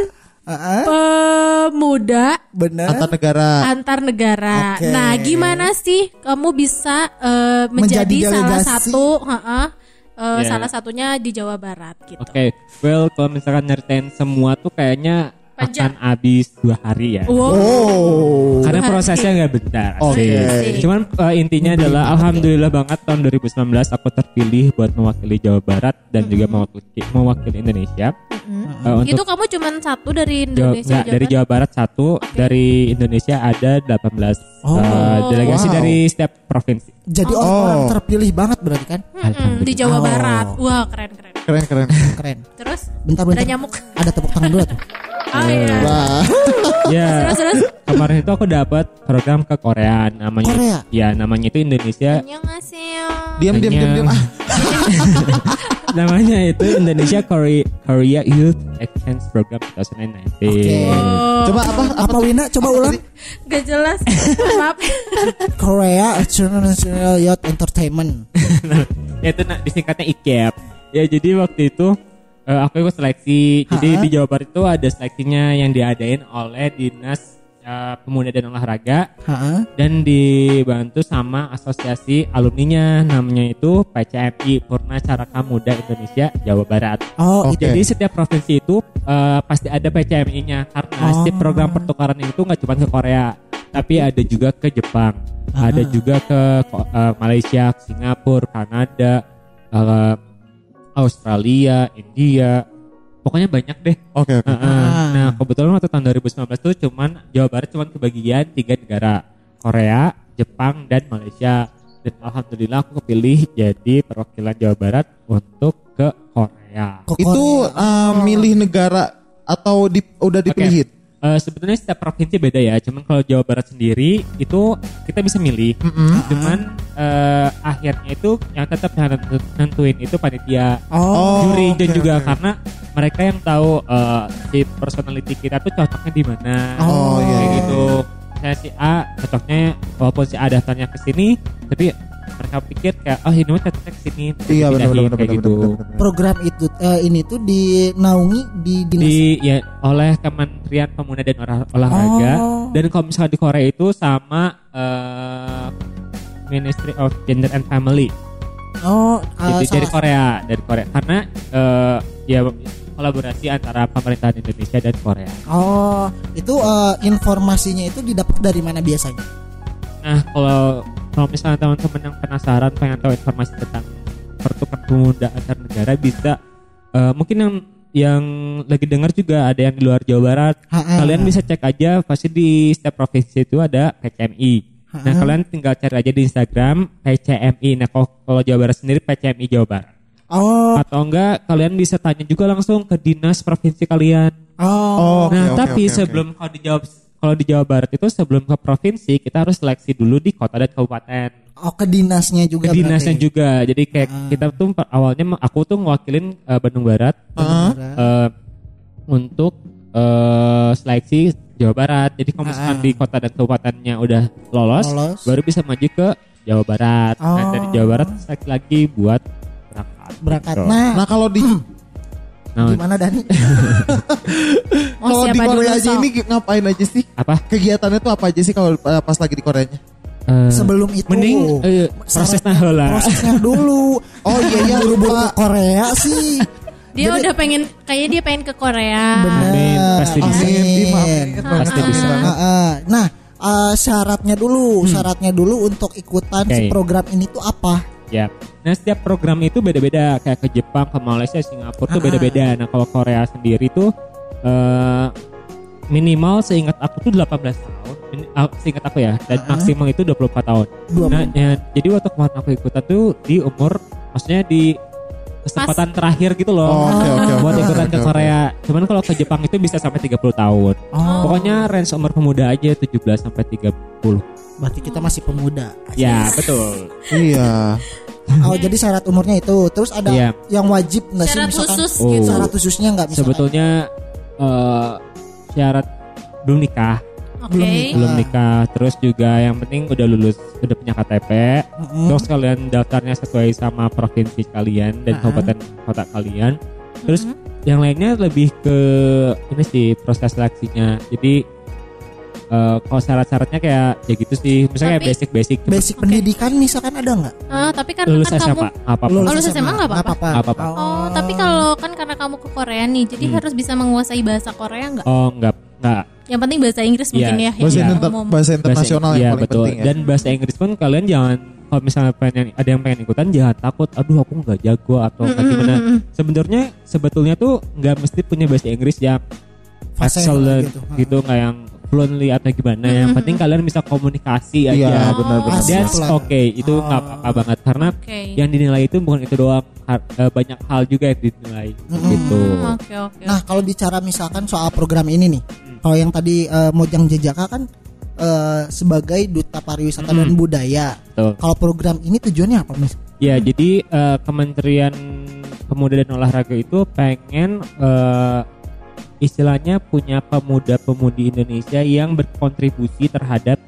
Heeh, pemuda benar Antar negara. antar negara. Oke. Nah, gimana sih kamu bisa eh, menjadi, Menjadi salah satu, heeh, eh, Ya. salah satunya di Jawa Barat gitu. Oke, well kalau misalkan nyeritain semua tuh kayaknya Panjang. akan habis dua hari ya. Wow. Oh. Karena prosesnya nggak bentar. Oke. sih. Cuman eh, intinya adalah alhamdulillah banget tahun 2019 aku terpilih buat mewakili Jawa Barat dan juga mewakili mewakili Indonesia. Eh, untuk Itu kamu cuman satu dari Jawa, Indonesia nggak, Jawa dari Barat? Jawa Barat satu, dari Indonesia ada 18 Oh. eh, delegasi Wow. dari setiap provinsi. jadi Oh. orang terpilih banget berarti kan Mm-mm, di Jawa Oh. Barat. Wah, keren keren. Keren keren. keren Terus bentar ada bentar nyamuk. ada tepuk tangan dulu tuh Oh iya. Ya, Terus terus. kemarin itu aku dapat program ke Korea namanya. Korea? Ya, namanya itu Indonesia. Diam diam diam diam. Ah. namanya itu Indonesia Korea Korea Youth Exchange Program 2019. Oke. Oh, Coba apa? apa Wina coba ulang gak jelas. Maaf. Korea International Youth Entertainment ya itu nah, disingkatnya IKEP. Ya jadi waktu itu eh, aku ikut seleksi. Jadi Ha-ha. di Jawa Barat itu ada seleksinya yang diadain oleh Dinas eh, Pemuda dan Olahraga Heeh. dan dibantu sama asosiasi alumninya namanya itu PCMI Purna Caraka Muda Indonesia Jawa Barat. Oh, Oke. Jadi setiap provinsi itu eh, pasti ada PCMI-nya karena Oh. si program pertukaran itu nggak cuma ke Korea, tapi ada juga ke Jepang, ada juga ke eh, Malaysia, Singapura, Kanada, eh, Australia, India, pokoknya banyak deh. Oke oke. Heeh. Nah kebetulan waktu tahun 2019 tuh cuman Jawa Barat cuman kebagian tiga negara Korea, Jepang dan Malaysia dan alhamdulillah aku kepilih jadi perwakilan Jawa Barat untuk ke Korea. Ke Itu uh, milih negara atau di, udah dipilihin? Eh, sebetulnya setiap provinsi beda ya. Cuman kalau Jawa Barat sendiri itu kita bisa milih. Cuman eh, akhirnya itu yang tetap nentu- nentuin itu panitia Oh, juri dan oke, juga oke. karena mereka yang tahu eh, si personality kita tuh cocoknya di mana. Oh, iya, Kayak iya, gitu. Saya si A cocoknya walaupun si A daftarnya ke sini, tapi mereka pikir kayak oh ini mah cocoknya ke sini. Iya benar benar kayak benar gitu. program itu eh, ini tuh dinaungi di dinas di ya oleh Kementerian Pemuda dan Olah- Olahraga Oh. dan kalau misalnya di Korea itu sama eh, Ministry of Gender and Family oh eh, Jadi dari Korea dari Korea karena eh, ya kolaborasi antara pemerintahan Indonesia dan Korea. Oh, itu eh, informasinya itu didapat dari mana biasanya? Nah, kalau kalau misalnya teman-teman yang penasaran pengen tahu informasi tentang pertukaran pemuda antar negara bisa eh, mungkin yang yang lagi dengar juga ada yang di luar Jawa Barat. Ha-ha. Kalian bisa cek aja pasti di setiap provinsi itu ada PCMI. Nah, kalian tinggal cari aja di Instagram PCMI. Nah, kalau, kalau Jawa Barat sendiri PCMI Jawa Barat. Oh, Atau enggak kalian bisa tanya juga langsung ke dinas provinsi kalian. oh, Oh, nah, oke, tapi oke, oke. sebelum kalau dijawab kalau di Jawa Barat itu sebelum ke provinsi kita harus seleksi dulu di kota dan kabupaten. oh ke dinasnya juga. Ke dinasnya berarti. juga. Jadi kayak kita tuh awalnya aku tuh ngewakilin eh, Bandung Barat eh, untuk eh, seleksi Jawa Barat. Jadi kalau misalkan di kota dan kabupatennya udah lolos, Lolos. baru bisa maju ke Jawa Barat. Nah, Oh. dari Jawa Barat seleksi lagi buat berangkat. Berangkat. Gitu. Nah, Nah kalau di Nah, gimana Dani? Oh, kalau di Korea aja ini ngapain aja sih? apa? Kegiatannya tuh apa aja sih kalau uh, pas lagi di Koreanya? Eh, Sebelum itu mending eh, prosesnya heula. prosesnya dulu. Oh iya iya buru-buru ke Korea sih. Dia udah pengen kayaknya dia pengen ke Korea. Bener. Amin, pasti bisa. Amin, Pasti bisa. Ah, ah. Nah, eh, syaratnya dulu, syaratnya dulu untuk ikutan si Oke. program ini tuh apa? Ya. Nah setiap program itu beda-beda kayak ke Jepang, ke Malaysia, Singapura tuh beda-beda. Nah kalau Korea sendiri tuh eh, minimal seingat aku tuh 18 tahun. Min- ah, seingat aku ya. Dan maksimal itu 24 tahun. Nah ya, jadi waktu kemarin aku ikutan tuh di umur maksudnya di kesempatan terakhir gitu loh. Oh, oke, oke, buat oke, ikutan oke, ke. Korea. Cuman kalau ke Jepang itu bisa sampai 30 tahun. Oh, Pokoknya range umur pemuda aja 17 sampai 30. Berarti kita masih pemuda. Ya, betul. Iya. Oh, jadi syarat umurnya itu. Terus ada Iya. yang wajib nggak sih Syarat misalkan? khusus Oh. gitu. Syarat khususnya nggak misalkan? Sebetulnya eh, syarat belum nikah, Oke. belum belum Ah. nikah. Terus juga yang penting udah lulus, udah punya KTP. Terus kalian daftarnya sesuai sama provinsi kalian dan kabupaten kota kalian. Terus yang lainnya lebih ke ini sih proses seleksinya. Jadi eh, kalau syarat-syaratnya kayak ya gitu sih. Misalnya kayak Tapi- basic-basic. Basic pendidikan misalkan ada nggak? Ah, tapi karena lulus kan kamu SMA apa apa. Lulus SMA nggak apa-apa? Nggak apa-apa. Oh, tapi kalau kan karena kamu ke Korea nih, jadi Hmm. harus bisa menguasai bahasa Korea nggak? Oh enggak enggak Yang penting bahasa Inggris mungkin Iya, ya. Bahasa, yang inter- bahasa internasional Bahasa- yang iya, paling betul. penting ya. Dan bahasa Inggris pun kalian jangan kalau misalnya pengen ada yang pengen ikutan jangan takut. Aduh aku nggak jago atau nggak gimana. Sebenarnya sebetulnya tuh nggak mesti punya bahasa Inggris yang Fase excellent gitu. gitu, nggak yang fluently atau gimana. Yang penting kalian bisa komunikasi aja. Iya, benar-benar. That's Asik lah. okay. Itu nggak apa-apa banget karena Oke. yang dinilai itu bukan itu doang. Har- eh, banyak hal juga yang dinilai gitu. Hmm, Oke, oke. Nah, kalau bicara misalkan soal program ini nih, Hmm. kalau yang tadi eh, Mojang Jejaka kan eh, sebagai duta pariwisata dan budaya. Hmm. Betul. Kalau program ini tujuannya apa, Mis? Ya, jadi eh, Kementerian Pemuda dan Olahraga itu pengen eh, istilahnya punya pemuda-pemudi Indonesia yang berkontribusi terhadap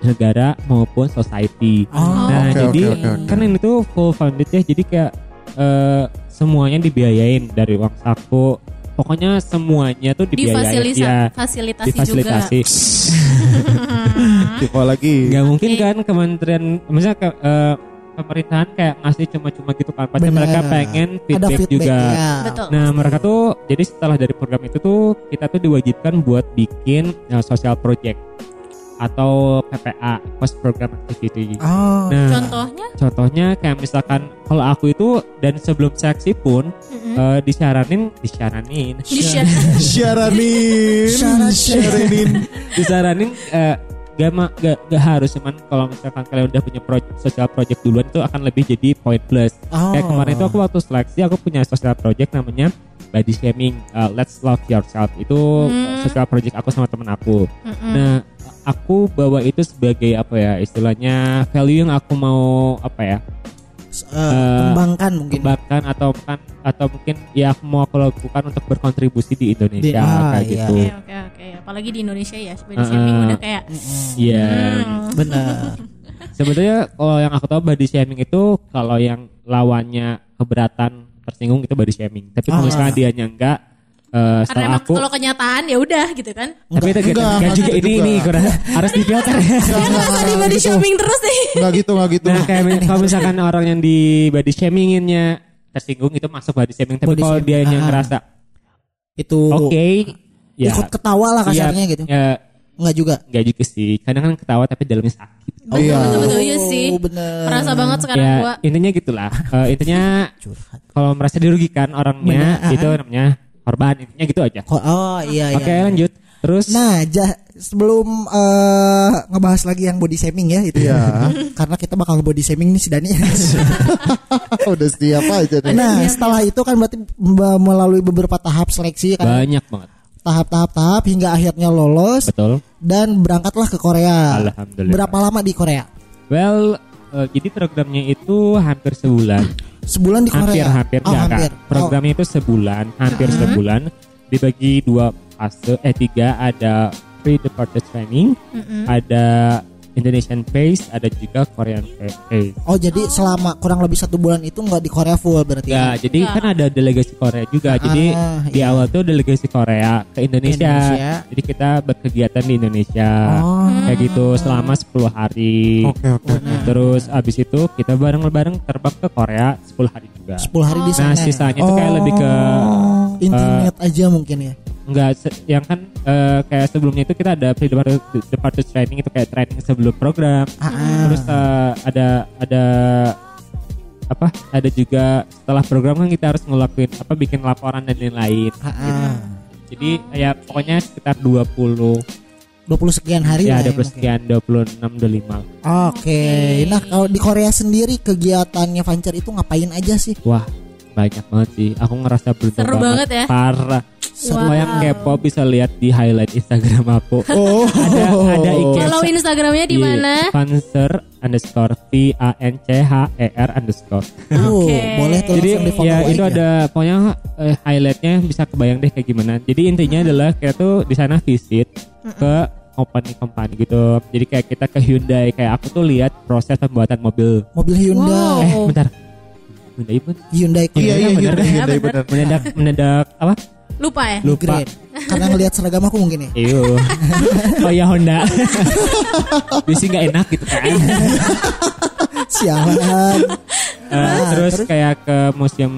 negara maupun society. Oh, nah, oke, jadi oke, oke, oke. kan ini tuh full funded ya, jadi kayak eh, semuanya dibiayain dari uang saku. Pokoknya semuanya tuh dibiayain. Difasilisa- Ya, fasilitasi difasilitasi. Tipe lagi. Nggak mungkin kan kementerian misalnya ke, eh, pemerintahan kayak ngasih cuma-cuma gitu kan pasti mereka pengen Ada feedback, feedback juga ya. Betul. nah mereka tuh jadi setelah dari program itu tuh kita tuh diwajibkan buat bikin eh, social project atau PPA post program activity Oh, nah Contohnya? contohnya kayak misalkan kalau aku itu dan sebelum seleksi pun Mm-mm. eh, disyaranin disyaranin Di share. Syaranin. Syarat- Syaranin. disaranin eh, gak, ma- gak, gak harus cuman kalau misalkan kalian udah punya project, social project duluan itu akan lebih jadi point plus Oh. kayak kemarin itu aku waktu seleksi aku punya social project namanya body shaming uh, let's love yourself itu Hmm. social project aku sama temen aku Mm-mm. nah aku bawa itu sebagai apa ya istilahnya value yang aku mau apa ya eh, kembangkan mungkin. kembangkan atau kan atau mungkin ya aku mau aku lakukan untuk berkontribusi di Indonesia Di- ah, kayak iya. gitu Oke, oke, oke. Apalagi di Indonesia ya, body Uh-uh. shaming udah kayak iya hmm, Benar. Sebetulnya kalau yang aku tahu body shaming itu kalau yang lawannya keberatan tersinggung itu body shaming. Tapi kalau Ah. misalnya dia enggak eh karena emang aku kalau kenyataan ya udah gitu kan. tapi itu Enggak, enggak, enggak juga gitu ini ini kurang harus difilter ya. Masa di body shaming terus nih. Enggak gitu, enggak gitu. Nah, kayak kalau misalkan orang yang di body shaminginnya tersinggung itu masuk body shaming tapi Body kalau shaming, dia yang ah. ngerasa itu Oke. Ya. ikut ketawa lah kasarnya ya, gitu. Ya, Enggak juga. Gak juga sih. Kadang kan ketawa tapi dalamnya sakit. Oh, iya. Betul, betul, iya sih. Oh, bener. Merasa banget sekarang ya, gua. intinya gitulah. Eh, intinya kalau merasa dirugikan orangnya Bener, itu namanya korban. Intinya gitu aja. Oh iya iya. Oke, lanjut. Terus Nah, ja- sebelum eh, ngebahas lagi yang body shaming ya itu Iya. Karena kita bakal body shaming nih si Dani. Udah siap aja nih. nah, setelah itu kan berarti be- melalui beberapa tahap seleksi kan. banyak banget. Tahap-tahap-tahap hingga akhirnya lolos Betul. dan berangkatlah ke Korea. Alhamdulillah. Berapa lama di Korea? Well, eh, jadi programnya itu hampir sebulan. Sebulan di hampir Korea. hampir oh, enggak, hampir. Kak. Programnya itu sebulan, hampir sebulan. Dibagi dua fase. Eh tiga ada pre departure training, ada Indonesian pace, ada juga Korean pace. Oh, oh, jadi selama kurang lebih satu bulan itu nggak di Korea full berarti Ya, jadi Ya. kan ada delegasi Korea juga. Jadi Ah, di iya. awal tuh delegasi Korea ke Indonesia. Indonesia. Jadi kita berkegiatan di Indonesia. Oh. Kayak gitu selama 10 hari. Oke oke. Terus abis itu kita bareng-bareng terbang ke Korea 10 hari juga. 10 hari di Nah, sana. sisanya itu kayak lebih ke internet aja mungkin ya. Enggak se- yang kan eh, kayak sebelumnya itu kita ada pre departure departure training itu kayak training sebelum program. Ah, ah. Terus eh, ada ada apa? Ada juga setelah program kan kita harus ngelakuin apa bikin laporan dan lain-lain. Ah, ah. Jadi ya pokoknya sekitar 20 20 sekian hari ya lah ada ya mungkin. persekian 26 25. Oke. Nah, kalau di Korea sendiri kegiatannya Vancer itu ngapain aja sih? Wah, banyak banget sih. Aku ngerasa beruntung Seru banget ya. Parah. Semua yang kepo bisa lihat di highlight Instagram aku. Oh. ada ada IG Follow Instagramnya di mana? Fanser underscore V A N C H E R underscore. Oh, Oke. boleh tuh Jadi ya itu aja. ada pokoknya eh, highlightnya bisa kebayang deh kayak gimana. Jadi intinya adalah kita tuh di sana visit ke company-company gitu. Jadi kayak kita ke Hyundai kayak aku tuh lihat proses pembuatan mobil. mobil Hyundai. Eh Oh. bentar. Hyundai pun Hyundai Iya Grand iya bener. Hyundai benar. mendadak mendadak apa? Lupa ya? Lupa. Karena ngelihat seragam aku mungkin ya. Iyo. oh ya Honda. Bisa nggak enak gitu kan. Sialan. Eh, terus, kayak ke museum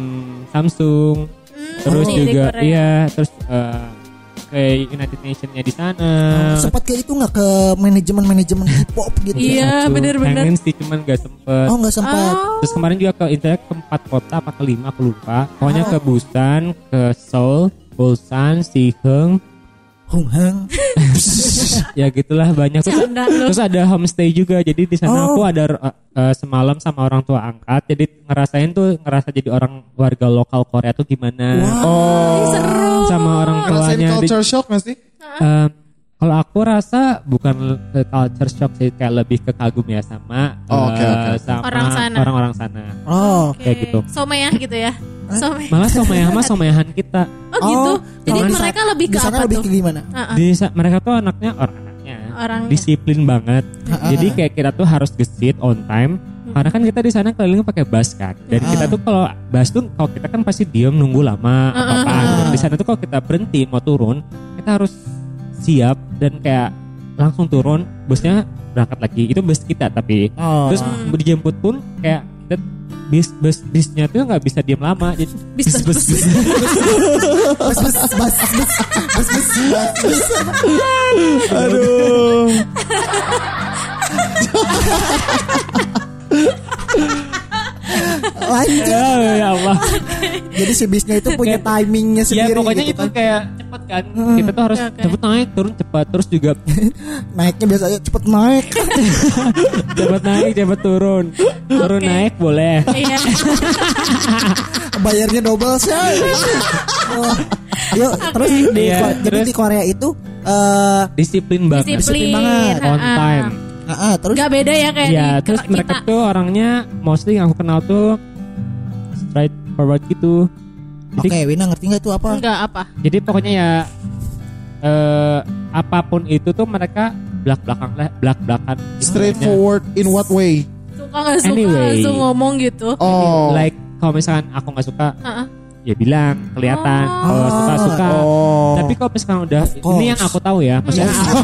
Samsung. terus di juga iya, terus eh, ke United Nations-nya di sana. Sempat kayak itu nggak ke manajemen-manajemen hip hop gitu. Iya, Aduh, bener-bener. Pengen sih cuman gak sempet. Oh, nggak sempat. Oh. Terus kemarin juga ke internet ke empat kota apa ke lima aku lupa. Pokoknya ke Busan, ke Seoul, Busan, Siheung, Hung hang. ya gitulah banyak. Terus, terus ada homestay juga. Jadi di sana Oh. aku ada uh, uh, semalam sama orang tua angkat. Jadi ngerasain tuh ngerasa jadi orang warga lokal Korea tuh gimana. Oh. Seru. Sama orang Ngerasain tuanya. Di- culture shock gak sih? Eh, kalau aku rasa bukan culture shock sih kayak lebih ke kagum ya sama Oh, oke, eh, oke. sama Orang sana. orang-orang sana. Oh, Oke. Kayak gitu. Someyah gitu ya. Someyah. Malah somayah mah somayahan kita. Oh gitu. Oh, Jadi mereka sa- lebih ke apa lebih tuh? ke gimana? Heeh. Di mereka tuh anaknya orang anaknya Orang- disiplin banget. Jadi kayak kita tuh harus gesit on time. Karena kan kita di sana keliling pakai bus kan. Dan kita tuh kalau bus tuh kalau kita kan pasti diem nunggu lama apa apa. gitu. Di sana tuh kalau kita berhenti mau turun, kita harus siap dan kayak langsung turun busnya berangkat lagi. Itu bus kita tapi Oh. terus dijemput pun kayak kita bis bus bisnya tuh nggak bisa diem lama jadi Bis, bis, bis. Bus bus bus bus bus bus bus. Aduh. Lanjut. ya, ya Allah Jadi si bisnya itu punya Kayak- timingnya ya sendiri pokoknya gitu itu kan. kayak cepet kan kita tuh harus Oke, oke. cepet naik turun cepat terus juga Naiknya biasanya cepet naik. cepet naik cepet turun turun Oke. naik boleh Iya. Bayarnya double sih. Oh. Yuk, terus di, Ko- jadi terus- di Korea itu eh disiplin banget Disiplin. banget. on time ah, ah, terus Gak beda ya kayak ya di terus kita. mereka tuh orangnya mostly yang aku kenal tuh straight forward gitu Oke, jadi Wina ngerti nggak itu apa? Enggak apa. jadi pokoknya ya eh apa pun itu tuh mereka belak belakang lah belak belakan Straightforward in what way? Suka gak suka Anyway. langsung ngomong gitu. Oh. like kalau misalkan aku nggak suka Heeh. Ya bilang kelihatan kalau suka suka Oh. tapi kalau misalkan udah ini yang aku tahu ya maksudnya aku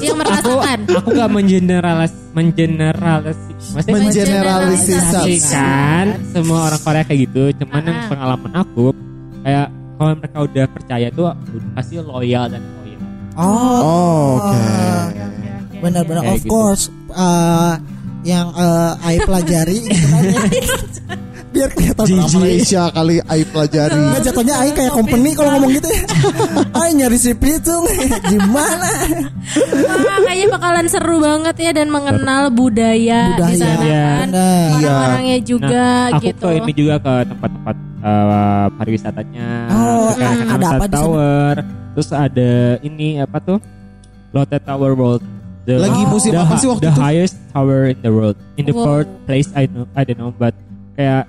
Yang merasakan. aku gak mengeneralis mengeneralis maksudnya Mengeneralisasi. mengeneralisasikan semua orang Korea kayak gitu cuman yang pengalaman aku kayak kalau mereka udah percaya tuh pasti loyal dan loyal Oh, Oh, oke. benar-benar Kayak of gitu. course eh, yang eh, Ai pelajari. biar kelihatan Orang Malaysia kali Ai pelajari. Nggak jatuhnya Ai kayak company kalau ngomong gitu ya Ai nyari si Pitung Gimana Wah, kayaknya bakalan seru banget ya dan mengenal budaya, di Budaya. sana Iya. kan. Nah, Orang-orangnya juga nah, aku gitu. ke ini juga ke tempat-tempat eh, pariwisatanya Oh, Ke ada apa di sana? Tower terus ada ini apa tuh Lotte Tower World The, Lagi musim the, apa sih waktu the itu? highest tower in the world in the Wow. fourth place I know I don't know but kayak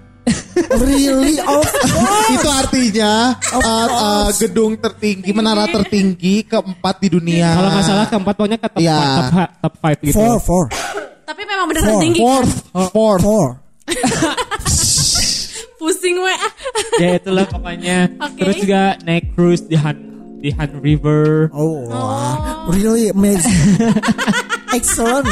Really of course Itu artinya uh, uh, gedung tertinggi, menara tertinggi keempat di dunia. kalau nggak salah keempat pokoknya ke top, Iya. top, ha- top five gitu Four Four Tapi memang beneran Four. tinggi. Fourth, fourth. Four Pusing we. ah. ya itulah pokoknya Oke. terus juga naik cruise di Han di Han River Oh, wah. really amazing Excellent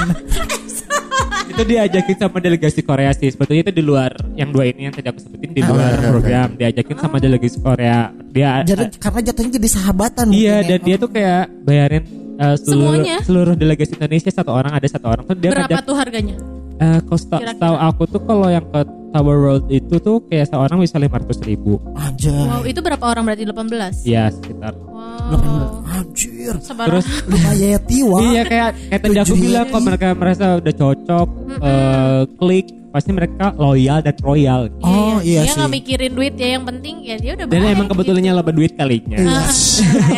itu diajakin sama delegasi Korea sih sebetulnya itu di luar yang dua ini yang tadi aku sebutin di Ah, luar oke. program diajakin sama delegasi Korea dia jadi karena jatuhnya jadi sahabatan iya mungkin dan ya. dia tuh kayak bayarin uh, seluruh Semuanya? seluruh delegasi Indonesia satu orang ada satu orang tuh dia Berapa ngajak tuh harganya? eh kalau seta- Kira-kira? setahu aku tuh kalau yang ke Tower World itu tuh kayak seorang bisa lima ratus ribu Anjay Wow, itu berapa orang berarti 18? ya sekitar Wow. Anjir Sebarang. terus Lumayan wah Iya kayak kayak tadi aku bilang kalau mereka merasa udah cocok eh, klik pasti mereka loyal dan royal. Oh iya dia sih nggak mikirin duit ya yang penting ya dia udah Dan baik emang kebetulannya laba duit kalinya. Iya. Ah,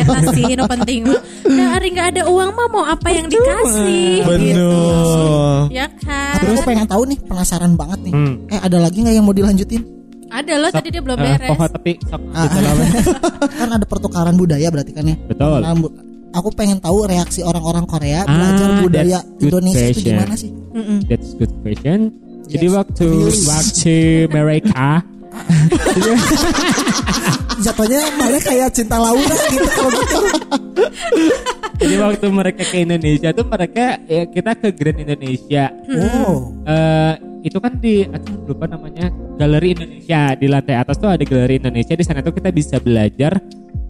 eta sih nu penting mah. Nah, hari nggak ada uang mah mau apa yang dikasih? Gitu. Bener. Ya kan. Tapi aku pengen tahu nih penasaran banget nih Hmm. Eh ada lagi nggak yang mau dilanjutin Ada loh tadi dia belum Eh, beres. pohon tapi sok Ah, kan ada pertukaran budaya berarti kan ya Betul. Nah, bu- aku pengen tahu reaksi orang-orang Korea Ah, belajar budaya Indonesia itu question. gimana sih? Mm-mm. That's good question. Jadi Yes. waktu Yes. waktu mereka Jatuhnya malah kayak cinta Laura gitu kalau gitu. jadi waktu mereka ke Indonesia tuh mereka ya, kita ke Grand Indonesia. Wow. Eh, itu kan di aduh lupa namanya Galeri Indonesia di lantai atas tuh ada Galeri Indonesia di sana tuh kita bisa belajar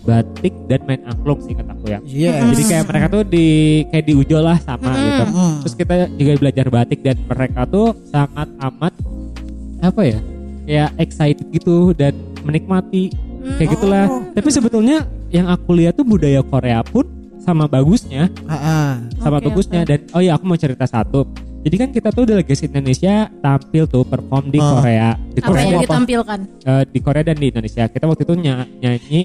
batik dan main angklung sih kata aku ya. Yes. Jadi kayak mereka tuh di kayak di Ujo lah sama gitu. Mm. Terus kita juga belajar batik dan mereka tuh sangat amat apa ya? Kayak excited gitu dan menikmati kayak gitulah. Tapi sebetulnya yang aku lihat tuh budaya Korea pun sama bagusnya, Ah, ah. sama Oke, bagusnya dan oh ya aku mau cerita satu. Jadi kan kita tuh delegasi Indonesia tampil tuh perform di Ah. Korea, di Apa Korea, yang apa? ditampilkan? eh, di Korea dan di Indonesia. Kita waktu itu ny- nyanyi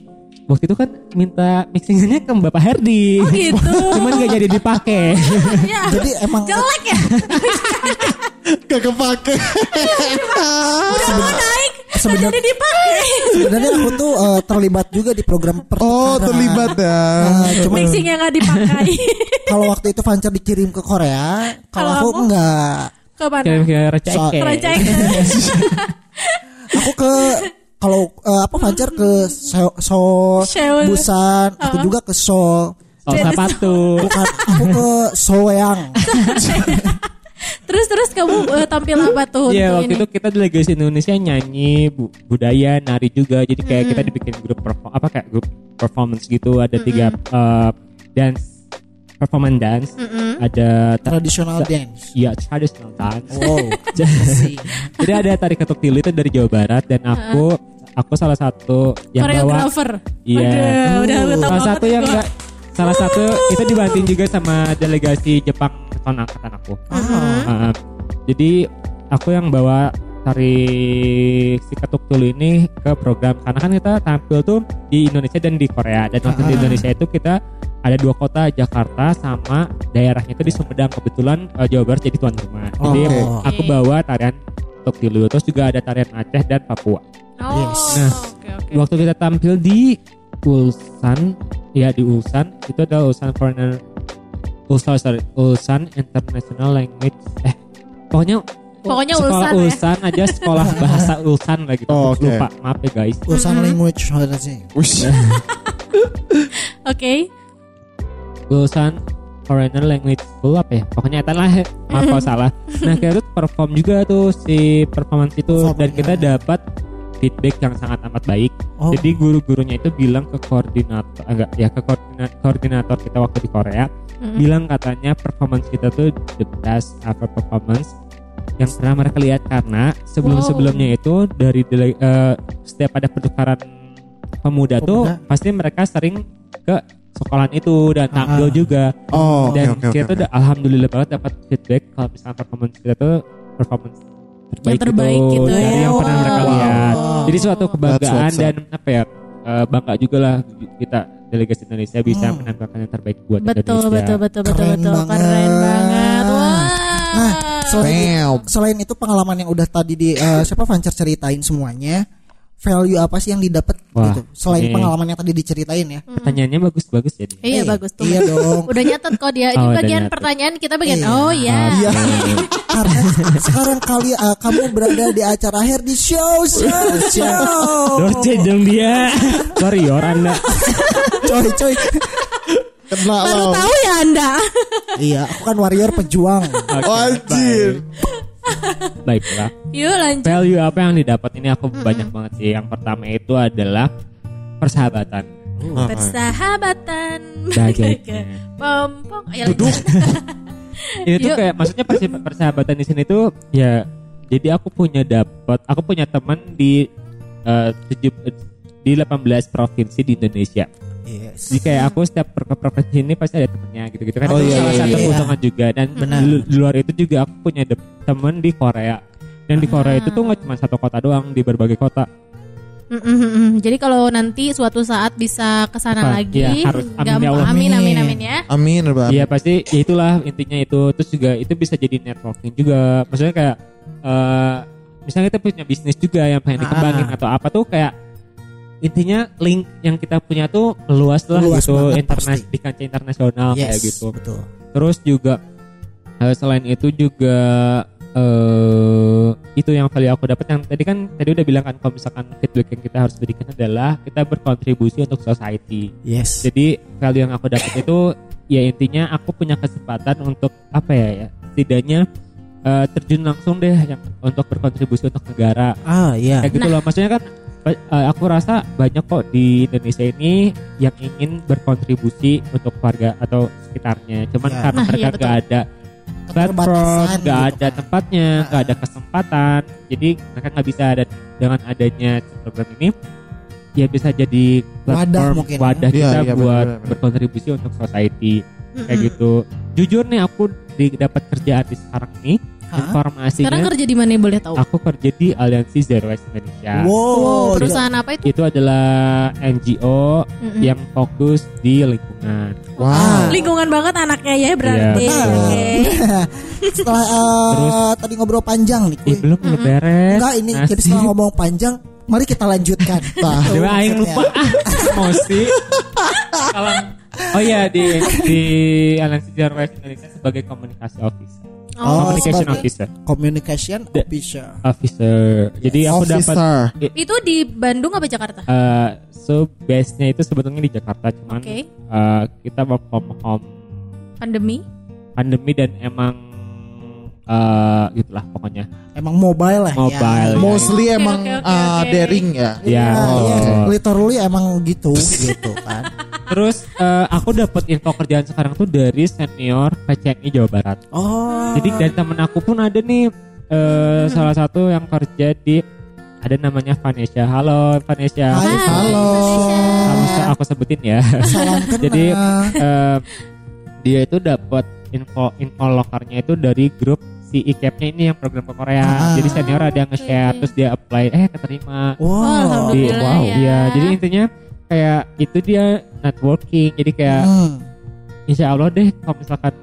waktu itu kan minta mixingannya ke Bapak Herdi. Oh gitu. Cuman gak jadi dipakai. ya. Jadi emang jelek ya. Gak kepake. Udah mau naik. Nggak Sebenar- jadi dipakai. sebenarnya aku tuh eh, terlibat juga di program Oh pertukaran. terlibat ya. Ah, cuma Mixing yang nggak dipakai. kalau waktu itu Fancer dikirim ke Korea, kalau aku kamu? enggak. Kira-kira recek. So- Kerajaan. Aku ke kalau eh, apa Fancer ke Seoul, Seoul, Seoul. Busan, aku juga ke Seoul. Oh sepatu. Bukan, aku ke Soweang. Terus terus kamu eh, tampil apa tuh Iya waktu ini? itu kita delegasi Indonesia nyanyi bu- budaya nari juga jadi kayak kita dibikin grup perform apa kayak grup performance gitu ada tiga uh, dance performance dance ada ta- Traditional sa- dance. Iya traditional dance. Wow. Jadi ada tari ketuk tilu itu dari Jawa Barat dan aku aku salah satu yang bawa. Iya. Udah tahu salah satu yang enggak salah satu itu dibantuin juga sama delegasi Jepang tahun angkatan aku. Uh, jadi aku yang bawa tari si ketuk tulu ini ke program karena kan kita tampil tuh di Indonesia dan di Korea dan waktu di Indonesia itu kita ada dua kota Jakarta sama daerahnya itu di Sumedang kebetulan uh, Jawa Barat jadi tuan rumah jadi Oke. aku bawa tarian ketuk tilu terus juga ada tarian Aceh dan Papua Oh, Yes. Nah, oke oke. waktu kita tampil di Ulsan ya di Ulsan itu adalah Ulsan Foreigner Ulsan sorry Ulsan International Language eh pokoknya Pokoknya sekolah Ulsan ya. Ulsan aja sekolah bahasa Ulsan lah gitu Oh, oke. lupa maaf ya guys Urusan language ada sih. Ulsan Foreigner Language School apa ya pokoknya itu lah maaf kalau salah nah kita tuh perform juga tuh si performance itu dan kita ya. dapat feedback yang sangat amat baik. Oh. Jadi guru-gurunya itu bilang ke koordinator enggak ya ke koordina- koordinator kita waktu di Korea Mm-mm. bilang katanya performance kita tuh the best ever performance yang pernah mereka lihat karena sebelum-sebelumnya itu dari dele- eh, setiap ada pertukaran pemuda, tuh Pemuda. pasti mereka sering ke sekolahan itu dan tampil Ah. juga Oh, oke dan oke kita oke. tuh alhamdulillah banget dapat feedback kalau misalnya performance kita tuh performance terbaik, terbaik gitu, gitu dari ya. yang pernah mereka Wow. lihat. Jadi suatu kebanggaan That's dan apa ya eh, bangga juga lah kita delegasi Indonesia bisa Hmm. menampilkan yang terbaik buat Betul, Indonesia. betul, betul, betul, Keren betul. banget. Keren banget. Wah. Nah, selain, Bam. selain itu pengalaman yang udah tadi di eh, siapa Fancer ceritain semuanya, value apa sih yang didapat gitu? Selain ini- pengalaman yang tadi diceritain ya. Pertanyaannya bagus-bagus ya. jadi. Iya Eh, bagus tuh. Iya dong. Udah nyatet kok dia. Ini Oh, udah bagian pertanyaan kita bagian. Iya. Oh iya. Iya. Karena sekarang kali eh, kamu berada di acara hair di show show show. Dorce dong dia. Warrior Anda. coy coy. Kena Baru lo. tahu ya Anda. iya, aku kan warrior pejuang. Anjir. Baik. Baiklah. Yuk lanjut. Value apa yang didapat ini aku banyak banget sih. Yang pertama itu adalah persahabatan. Persahabatan. Bagainya. Pompong. Ya, Duduk. Ini tuh Yuk. kayak maksudnya persi- persahabatan di sini tuh ya jadi aku punya dapat aku punya teman di tujuh di 18 provinsi di Indonesia. Yes. Jadi kayak aku setiap per ke provinsi ini pasti ada temennya gitu-gitu kan. Oh, itu iya, salah iya, satu iya. keuntungan juga dan Benar. di, di luar itu juga aku punya de- temen di Korea. Dan di Korea itu tuh nggak cuma satu kota doang, di berbagai kota. Mm, mm, mm, mm. Jadi kalau nanti suatu saat bisa ke sana Apa? lagi, Iya, harus. Amin, ya Allah. amin, amin, Amin. amin ya. Amin, Bang. Iya pasti ya itulah intinya itu. Terus juga itu bisa jadi networking juga. Maksudnya kayak eh misalnya kita punya bisnis juga yang pengen Ah. dikembangin atau apa tuh kayak intinya link yang kita punya tuh luas lah Luas gitu banget, interna pasti. di kancah internasional kayak Yes, gitu. betul. Terus juga eh, selain itu juga eh itu yang value aku dapat yang tadi kan tadi udah bilang kan kalau misalkan feedback yang kita harus berikan adalah kita berkontribusi untuk society. Yes. Jadi value yang aku dapat itu ya intinya aku punya kesempatan untuk apa ya ya setidaknya eh, terjun langsung deh yang untuk berkontribusi untuk negara Ah, iya. kayak gitu loh maksudnya kan aku rasa banyak kok di Indonesia ini yang ingin berkontribusi untuk warga atau sekitarnya cuman Ya. karena Nah, mereka iya, betul. gak ada platform Keterbatasan nggak gitu ada kan. tempatnya nggak ada kesempatan jadi mereka nggak bisa ada dengan adanya program ini ya bisa jadi Wadah platform mungkin ya. wadah Iya, kita iya, buat benar, benar. berkontribusi untuk society kayak gitu jujur nih aku di dapat kerjaan di sekarang nih Hah? informasinya Sekarang kerja di mana boleh tahu? aku kerja di Aliansi Zero Waste Indonesia Wow, Wow, perusahaan apa itu? itu adalah NGO Mm-mm. yang fokus di lingkungan Wow. Lingkungan banget anaknya ya berarti. Iya, betul. Oke. setelah eh, Terus- tadi ngobrol panjang nih, Ih, kuy. belum belum beres Enggak ini Masih. jadi setelah ngomong panjang, mari kita lanjutkan. Coba aing lupa ah emosi. Kalau Oh iya di di Aliansi Zero Waste Indonesia sebagai komunikasi officer. Oh, Communication officer. Communication The- officer. Officer. Jadi aku dapat. Itu di Bandung apa Jakarta? eh, so base-nya itu sebetulnya di Jakarta cuman Oke. eh, kita work from home Pandemi. pandemi dan emang eh gitulah pokoknya. Emang mobile lah Mobile. ya. Mostly Oke, emang oke, oke, uh, oke. daring ya. Ya. Iya, iya. Oh. literally emang gitu gitu kan. Terus eh, aku dapat info kerjaan sekarang tuh dari senior PCNI Jawa Barat. Oh. Jadi dari temen aku pun ada nih eh, salah satu yang kerja di ada namanya Vanessa. Halo Vanessa. Hai, halo. Kamu se- aku sebutin ya. Salam kenal. Jadi eh, dia itu dapat info info lokarnya itu dari grup si ICAP-nya ini yang program ke Korea. Ah. Jadi senior ada yang nge-share Oke. terus dia apply eh keterima. wow. Oh, Di, wow. ya. Iya, jadi intinya kayak itu dia networking. Jadi kayak Hmm. insya Allah deh kalau misalkan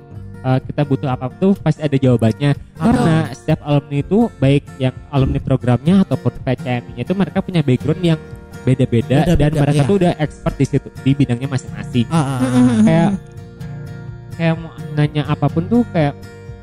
uh, kita butuh apa tuh pasti ada jawabannya karena setiap alumni itu baik yang alumni programnya ataupun PCM-nya itu mereka punya background yang beda-beda dan mereka iya. tuh udah expert di situ di bidangnya masing-masing Ah, ah, ah. Kayak kayak mau nanya apa pun tuh kayak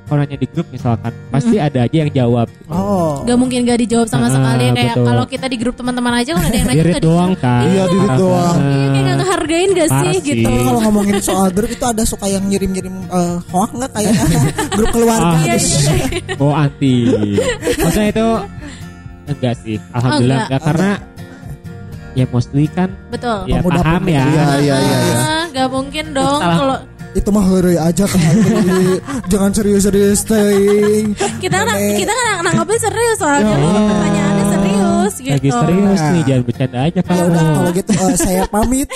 kalau nanya di grup misalkan pasti ada aja yang jawab Oh. Gak mungkin gak dijawab sama Ah, sekali kayak kalau kita di grup teman-teman aja kalau ada yang nanya Dirit nggak doang dijawab. kan Iya, dirit Parah doang. Iya, kayak gak ngehargain gak Parah sih sih. gitu. Kalau ngomongin soal grup itu ada suka yang ngirim-ngirim eh, hoax nggak kayak grup keluarga Ah, Iya, gitu. iya. oh anti maksudnya itu enggak sih alhamdulillah enggak. enggak, karena ya mostly kan Betul. ya paham ya Iya iya iya. iya. Ah, Gak mungkin dong Salah. kalau itu mah heureuy aja kan jangan serius-serius teuing. Kita kan kita kan nanggapnya serius soalnya pertanyaannya serius gitu. lagi serius nih jangan bercanda aja ya kalau udah kalau gitu eh, saya pamit.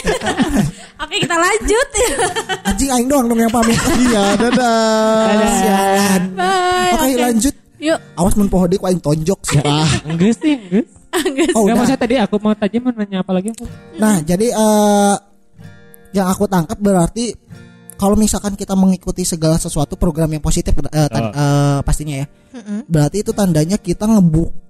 Oke kita lanjut. Anjing aing doang dong yang pamit. Iya, dadah. sialan. Bye. oke lanjut. Yuk. awas mun poho dik aing tonjok sih ah enggak sih enggak Enggak oh Enggak maksudnya tadi aku mau tanya mau nanya apa lagi aku Nah, jadi eh yang aku tangkap berarti kalau misalkan kita mengikuti segala sesuatu program yang positif eh, tan- Oh. eh, pastinya ya. Berarti itu tandanya kita ngebuka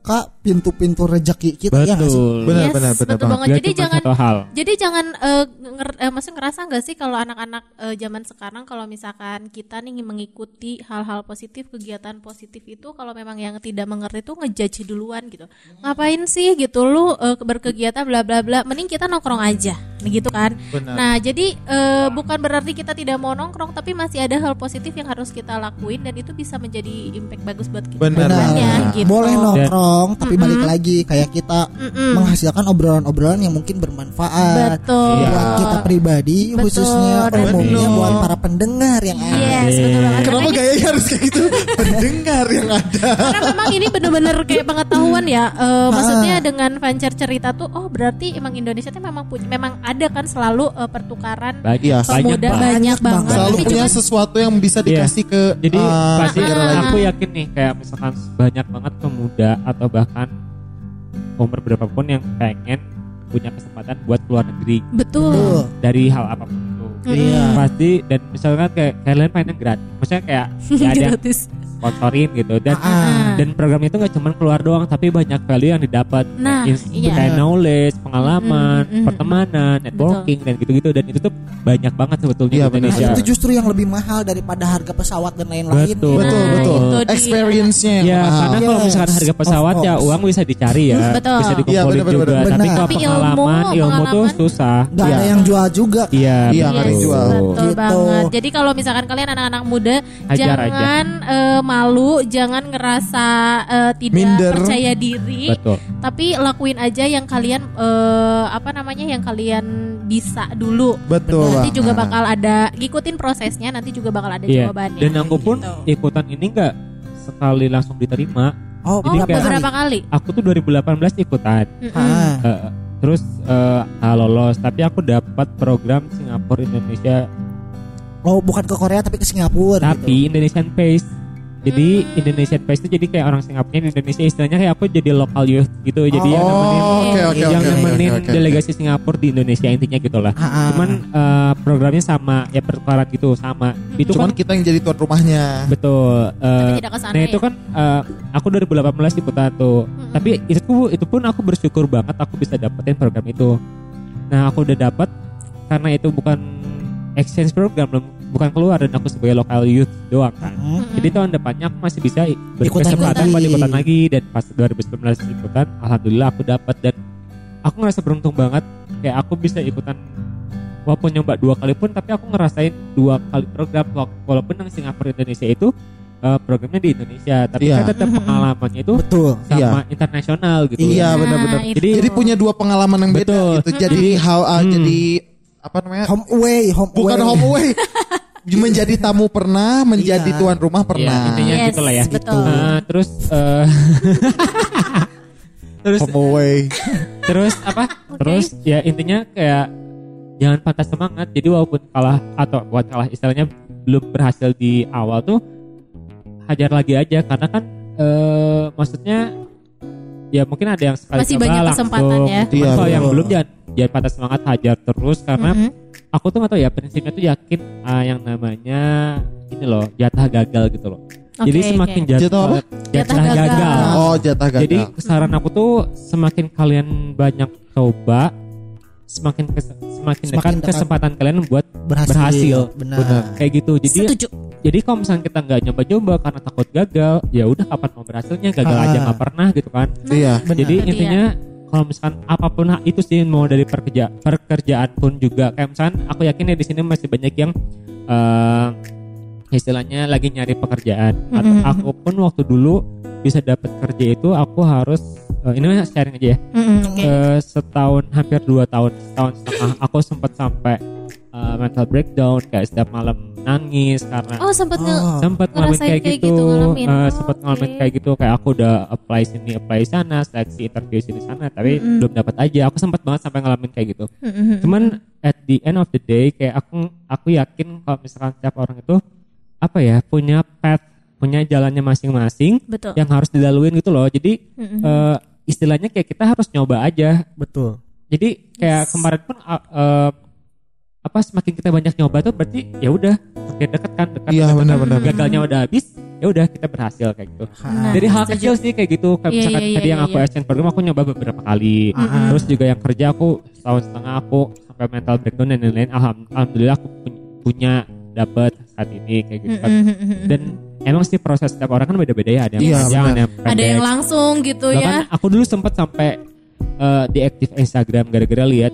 pintu-pintu rezeki kita ya sih? betul Benar, Yes, benar, benar betul banget. Jadi jangan hal Jadi jangan eh, nger- eh, maksudnya ngerasa nggak sih kalau anak-anak eh, zaman sekarang kalau misalkan kita nih mengikuti hal-hal positif, kegiatan positif itu kalau memang yang tidak mengerti itu ngejudge duluan gitu. Ngapain sih gitu lu eh, berkegiatan bla bla bla. Mending kita nongkrong aja. Gitu kan. Benar. Nah, jadi eh, bukan berarti kita tidak mau nongkrong tapi masih ada hal positif yang harus kita lakuin dan itu bisa menjadi impact bagus buat kita. Benar. Gitu. Boleh nongkrong, tapi balik lagi kayak kita Mm-mm. menghasilkan obrolan-obrolan yang mungkin bermanfaat Betul. buat kita pribadi Betul, khususnya dan- umumnya Betul. buat para pendengar yang ada. Yes, betul banget. Kenapa Karena ini- gayanya harus kayak gitu? Pendengar yang ada. karena memang ini bener-bener kayak pengetahuan ya Eh, maksudnya dengan Vancer cerita tuh oh berarti emang Indonesia tuh memang punya memang ada kan selalu eh, pertukaran banyak Iya. banyak pemuda banget. banyak, Banyak banget banget. Selalu Tapi punya juga- sesuatu yang bisa Iya. dikasih ke Jadi eh, pasti aku yakin nih kayak misalkan banyak banget pemuda atau bahkan umur berapapun yang pengen punya kesempatan buat keluar negeri. Betul. Dari hal apa pun itu. Iya. Pasti dan misalkan kayak kalian pengen gratis, maksudnya kayak ya ada gratis sponsorin gitu dan Ah. dan program itu nggak cuma keluar doang tapi banyak value yang didapat Nah, Kayak ins- iya. kayak knowledge pengalaman Mm, mm, mm. pertemanan networking dan gitu-gitu dan itu tuh banyak banget sebetulnya Iya, di benar. Nah, Indonesia itu justru yang lebih mahal daripada harga pesawat dan lain-lain. Betul. Betul, Nah, betul. itu dia. Experience-nya Ya mahal. karena kalau Yes, misalkan harga pesawat ya uang bisa dicari ya Betul. bisa dikumpulin benar, juga benar. tapi kalau Tapi ilmu, pengalaman ilmu, tuh pengalaman- susah Gak ada Iya. yang jual juga. iya Iya, nggak ada yang betul. jual. Betul Gitu. banget. Jadi kalau misalkan kalian anak-anak muda Hajar jangan eh, malu, jangan ngerasa eh, tidak Minder. percaya diri, betul tapi lakuin aja yang kalian eh, apa namanya yang kalian bisa dulu. Betul. Nanti Bang. juga bakal ada ngikutin prosesnya, nanti juga bakal ada iya jawabannya. dan aku pun Gitu. ikutan ini nggak sekali langsung diterima Oh, Oh, Jadi kayak- beberapa kali. aku tuh 2018 ikutan Mm-mm. Ah. Eh, terus nggak lolos tapi aku dapat program Singapura Indonesia Oh, bukan ke Korea tapi ke Singapura tapi gitu. Indonesian Pace jadi Indonesian Pace itu jadi kayak orang Singapura di Indonesia istilahnya kayak aku jadi local youth gitu jadi yang nemenin Oh, oke oke yang oke, nemenin oke, oke. delegasi Singapura di Indonesia intinya gitulah Ah, ah. cuman eh, programnya sama ya pertukaran gitu sama itu Cuman kan kita yang jadi tuan rumahnya. betul eh, Tapi tidak ke sana nah ya. itu kan eh, aku 2018 ikutan tuh tapi itu itu pun aku bersyukur banget aku bisa dapetin program itu nah aku udah dapat karena itu bukan exchange program bukan keluar dan aku sebagai local youth doang kan Hmm. jadi tahun depannya aku masih bisa berkesempatan lagi. buat ikutan lagi dan pas 2019 ikutan alhamdulillah aku dapat dan aku ngerasa beruntung banget kayak aku bisa ikutan walaupun nyoba dua kali pun tapi aku ngerasain dua kali program Wala- walaupun yang Singapura Indonesia itu eh, programnya di Indonesia tapi Iya. kan tetap pengalamannya itu Betul. sama Iya. internasional gitu Iya Nah, benar-benar. itu. Jadi- Jadi punya dua pengalaman yang beda Betul. gitu. Jadi how uh, Hmm. jadi apa namanya? Home away, home Bukan away. home away. Menjadi tamu pernah, menjadi Iya. tuan rumah Iya, pernah. intinya Yes, gitu lah ya betul. Eh, terus eh, terus Home away. terus apa terus ya intinya kayak jangan patah semangat jadi walaupun kalah atau buat kalah istilahnya belum berhasil di awal tuh hajar lagi aja karena kan eh maksudnya ya mungkin ada yang sekali Masih coba banyak langsung. kesempatan ya. Cuman Iya, kalau yang belum jangan jangan patah semangat hajar terus karena Mm-mm. Aku tuh gak tau ya prinsipnya tuh yakin ah, yang namanya ini loh jatah gagal gitu loh jadi Oke, semakin oke. jatah, Jatah apa? jatah, Jatah gagal. gagal Oh jatah gagal. jadi saran aku tuh semakin kalian banyak coba, semakin kes- semakin, Semakin dekat dekat. kesempatan kalian buat Berhasil. berhasil. Benar. Benar. kayak gitu. Jadi Setuju. jadi kalau misalnya kita nggak nyoba-nyoba karena takut gagal, ya udah kapan mau berhasilnya gagal Ah. aja nggak pernah gitu kan. Iya. Jadi intinya kalau misalkan apa pun itu sih mau dari pekerja pekerjaan pun juga. Kayak misalkan aku yakin ya di sini masih banyak yang eh, istilahnya lagi nyari pekerjaan. Atau aku pun waktu dulu bisa dapat kerja itu aku harus eh, ini sharing aja ya. Mm-mm, oke. Eh, setahun hampir dua tahun, setahun setengah. Aku sempat sampai eh, mental breakdown kayak setiap malam nangis karena Oh sempat nge Oh. sempat ngalamin kayak, kayak gitu, gitu, ngalamin. Eh, Oh, sempat ngalamin oke. kayak gitu kayak aku udah apply sini apply sana seleksi interview sini sana tapi belum dapat aja aku sempat banget sampai ngalamin kayak gitu Mm-mm. cuman at the end of the day kayak aku aku yakin kalau misalkan setiap orang itu apa ya punya path punya jalannya masing-masing Betul. yang harus dilaluin gitu loh jadi Mm-mm. eh, istilahnya kayak kita harus nyoba aja Betul. jadi kayak kemarin pun uh, uh, apa semakin kita banyak nyoba tuh berarti ya udah makin dekat kan dekat Iya, dekat, benar, benar, gagalnya udah habis ya udah kita berhasil kayak gitu. Nah, dari hal kecil sih kayak gitu kayak Iya, misalkan iya, tadi iya, yang aku iya. exchange program aku nyoba beberapa kali. Terus juga yang kerja aku setahun setengah aku sampai mental breakdown dan lain-lain. Alham- alhamdulillah aku pu- punya dapat saat ini kayak gitu kan. Dan emang sih proses setiap orang kan beda-beda ya ada yang Iya, panjang ada yang Ada yang langsung gitu Bahkan ya. aku dulu sempat sampai diaktif Instagram gara-gara lihat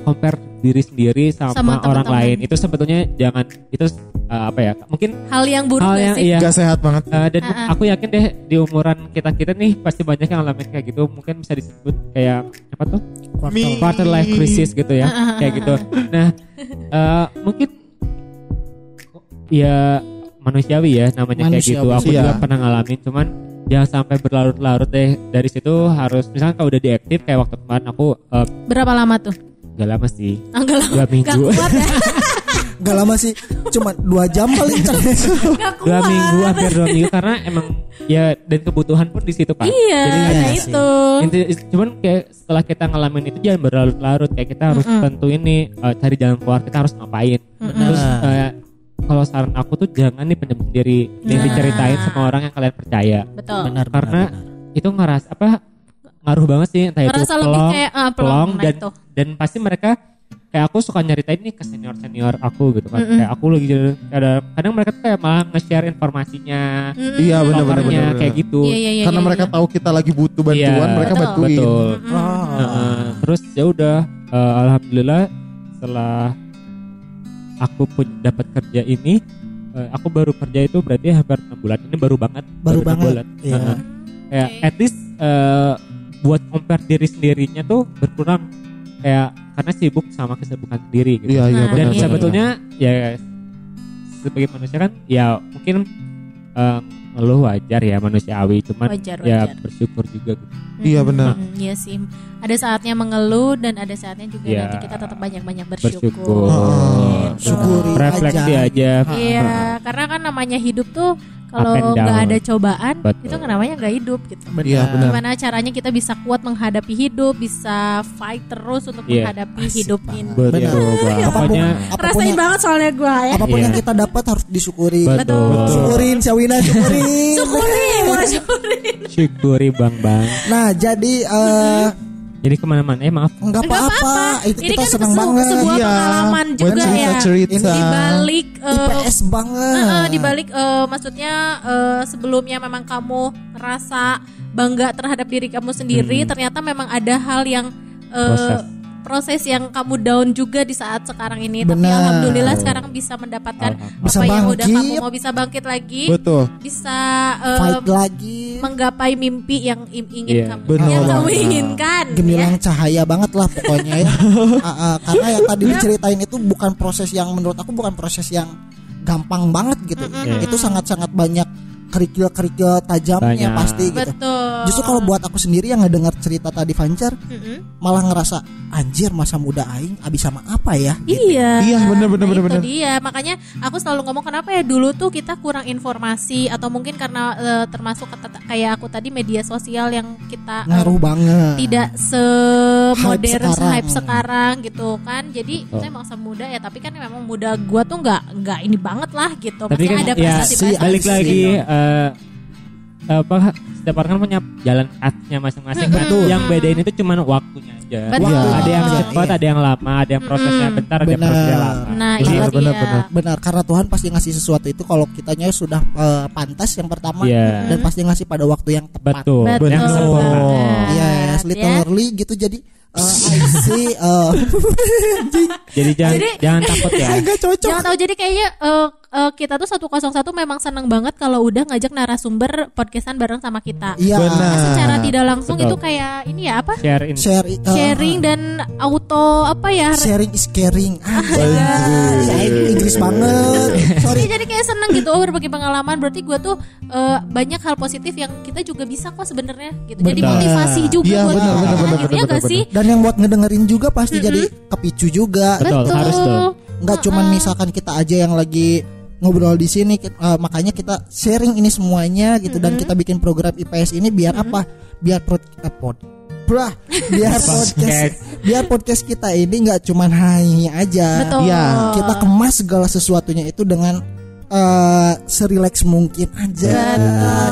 compare diri sendiri sama, Sama orang lain itu sebetulnya jangan itu eh, apa ya mungkin Hal yang buruk hal yang sih? iya Gak sehat banget. eh, dan Ah, ah. aku yakin deh di umuran kita kita nih pasti banyak yang ngalamin kayak gitu mungkin bisa disebut kayak apa tuh quarter life crisis gitu ya Ah, kayak gitu nah eh, mungkin ya manusiawi ya namanya kayak gitu Manusiawi, aku iya. juga pernah ngalamin cuman jangan sampai berlarut-larut deh dari situ harus misalnya kalau udah diaktif kayak waktu kemarin aku eh, Berapa lama tuh? Gak lama sih. Ah, Enggak lama. dua Gak minggu. kuat ya. Gak lama sih, cuma dua jam paling. Gak dua minggu hampir dua minggu karena emang ya dan kebutuhan pun di situ kan Iya, Jadi nah iya itu. Inti, cuman kayak setelah kita ngalamin itu jangan berlarut-larut. Kayak kita harus tentuin nih eh, cari jalan keluar. Kita harus ngapain. Terus eh, kalau saran aku tuh jangan nih pendem dan Nah. diceritain sama orang yang kalian percaya. Betul. Benar, karena benar, itu ngeras apa ngaruh banget sih entah itu Ngerasa lebih pelong, kayak, ah, pelong, pelong nah dan itu. dan pasti mereka kayak aku suka nyeritain nih ke senior senior aku gitu kan kayak aku lagi jadi- kadang kadang mereka tuh kayak malah nge-share informasinya Iya benar benar benar. kayak gitu Iya, iya, iya. Karena iya, mereka iya. tahu kita lagi butuh bantuan, Iya. mereka Betul. bantuin. betul Ah. Heeh, terus ya udah eh, alhamdulillah setelah aku pun dapat kerja ini eh, aku baru kerja itu berarti hampir enam bulan ini baru banget Baru enam banget, bulan. iya. Heeh. kayak at least eh, buat compare diri sendirinya tuh berkurang kayak karena sibuk sama kesibukan sendiri gitu Iya iya Nah, benar. dan iya, sebetulnya ya sebagai manusia kan ya mungkin eh, ngeluh wajar ya manusiawi cuman Wajar, ya wajar. bersyukur juga gitu. Iya, benar. Mm, Iya sih. Ada saatnya mengeluh dan ada saatnya juga Iya. nanti kita tetap banyak-banyak bersyukur. bersyukur Oh, Gitu. syukuri refleksi aja, Iya, karena kan namanya hidup tuh kalau nggak ada cobaan Betul. itu namanya nggak hidup gitu. Iya benar. Gimana caranya kita bisa kuat menghadapi hidup, bisa fight terus untuk Iya. menghadapi hidup ini. betul Benar. Bang. Apa pun, pokoknya apa pun Rasain banget soalnya gua ya. apa pun Iya. yang kita dapat harus disyukuri. betul Syukurin Syawina, syukurin. Syukurin, syukurin. syukuri bang bang Nah, jadi eh jadi ke mana-mana eh maaf nggak Nggak apa-apa. Itu Ini kita kan senang se- banget. sebuah Iya, pengalaman buat juga ya. cerita-cerita. Di balik eh, IPS banget. Heeh, di balik eh, maksudnya eh, sebelumnya memang kamu ngerasa bangga terhadap diri kamu sendiri, ternyata memang ada hal yang eh, Proses. Proses yang kamu down juga di saat sekarang ini. Tapi Benar. alhamdulillah sekarang bisa mendapatkan. Bisa apa yang udah kamu mau bisa bangkit lagi, Betul. bisa eh, Fight lagi. menggapai mimpi yang ingin Iya, kamu benar yang kamu inginkan. ya. gemilang cahaya banget lah pokoknya ya. Ah, ah, karena yang tadi diceritain itu bukan proses yang menurut aku bukan proses yang gampang banget gitu. Mm-mm. Itu sangat-sangat banyak kerikil-kerikil tajamnya Banyak. pasti gitu. Betul. Justru kalau buat aku sendiri yang ngedengar cerita tadi Fancar Mm-mm. malah ngerasa anjir masa muda aing abis sama apa ya? Iya. Iya, bener, bener, Nah, bener, itu bener. dia. Makanya aku selalu ngomong kenapa ya dulu tuh kita kurang informasi atau mungkin karena eh, termasuk kata- kayak aku tadi media sosial yang kita eh, Ngaruh banget. tidak semodern Hype sekarang. hype sekarang gitu kan. Jadi Oh. saya masa muda ya, tapi kan memang muda gua tuh nggak nggak ini banget lah gitu. tapi kan ada ya prestasi-prestasi. balik Asli. lagi eh, apa setiap orang kan punya jalan pathnya masing-masing kan Betul. yang bedain itu cuma waktunya aja Betul. ada yang Iya, cepat iya. ada yang lama ada yang prosesnya bentar ada yang prosesnya lama Nah, Jadi, itu benar, benar, dia. benar. Benar karena Tuhan pasti ngasih sesuatu itu kalau kitanya sudah eh, pantas yang pertama Iya. dan pasti ngasih pada waktu yang tepat. betul Betul. yang sempurna banget. Yes, Ya. literally gitu jadi eh, I see eh, jadi jangan Jadi- jangan takut ya enggak cocok. Jangan tahu jadi kayaknya eh, eh, kita tuh 101 memang seneng banget kalau udah ngajak narasumber podcastan bareng sama kita. Iya. Benar. Secara tidak langsung Betul. itu kayak ini ya apa? share in Share uh, Sharing dan auto apa ya? sharing is caring. Ah, ya, Inggris banget. Sorry. Iya, jadi kayak seneng gitu oh, berbagi pengalaman berarti gue tuh eh, banyak hal positif yang kita juga bisa kok sebenarnya gitu jadi motivasi juga Iya, buat benar, kita benar, benar, gitu ya benar, gak benar, sih Dan yang buat ngedengerin juga pasti jadi kepicu juga. Betul, harus tuh. Nggak cuman misalkan kita aja yang lagi ngobrol di sini ki- eh, makanya kita sharing ini semuanya gitu dan kita bikin program IPS ini biar apa? Biar pod, eh, pod Brah, biar podcast biar podcast kita ini nggak cuman hai aja. betul Iya, Kita kemas segala sesuatunya itu dengan eh serileks mungkin aja.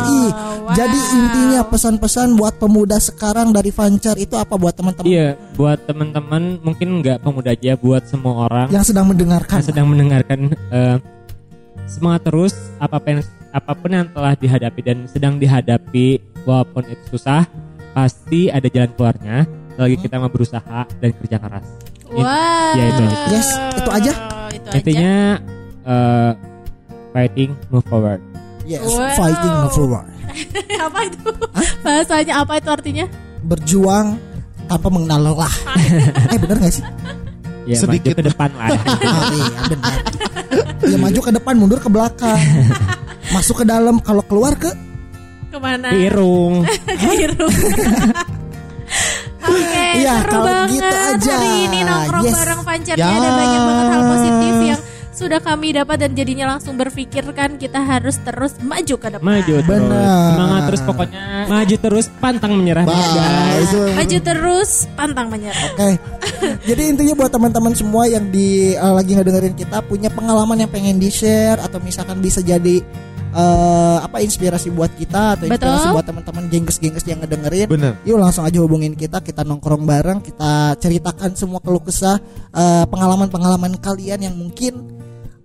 Ih, Wow. Jadi intinya pesan-pesan buat pemuda sekarang dari Vancar itu apa buat teman-teman Iya, buat teman-teman mungkin nggak pemuda aja, buat semua orang yang sedang mendengarkan? yang sedang mendengarkan eh, semangat terus apa pun apa pun yang telah dihadapi dan sedang dihadapi walaupun itu susah pasti ada jalan keluarnya selagi kita mau berusaha dan kerja keras. Wah. Ya, itu. Yes, itu aja. Itu aja. Intinya eh, fighting move forward. Yes, Wow. fighting forward. apa itu? Bahasanya apa itu artinya? Berjuang tanpa mengenal lelah. eh bener gak sih? Ya Sedikit. maju ke depan lah. Ah, iya benar. Ya maju ke depan, mundur ke belakang. Masuk ke dalam, kalau keluar ke Ke mana? Irung. Ke Irung. Oke, Iya, seru kalau banget gitu aja. hari ini nongkrong Yes. bareng Pancar Ya. ada banyak banget hal positif yang sudah kami dapat dan jadinya langsung berpikirkan kita harus terus maju ke depan. Maju terus. Benar. Semangat terus pokoknya. Maju terus pantang menyerah. Guys. Maju terus, pantang menyerah. Oke. Jadi intinya buat teman-teman semua yang di eh, lagi ngedengerin kita punya pengalaman yang pengen di-share atau misalkan bisa jadi eh, apa inspirasi buat kita atau inspirasi Betul. buat teman-teman gengges-gengges yang ngedengerin. Bener. Yuk langsung aja hubungin kita, kita nongkrong bareng, kita ceritakan semua keluh kesah eh, pengalaman-pengalaman kalian yang mungkin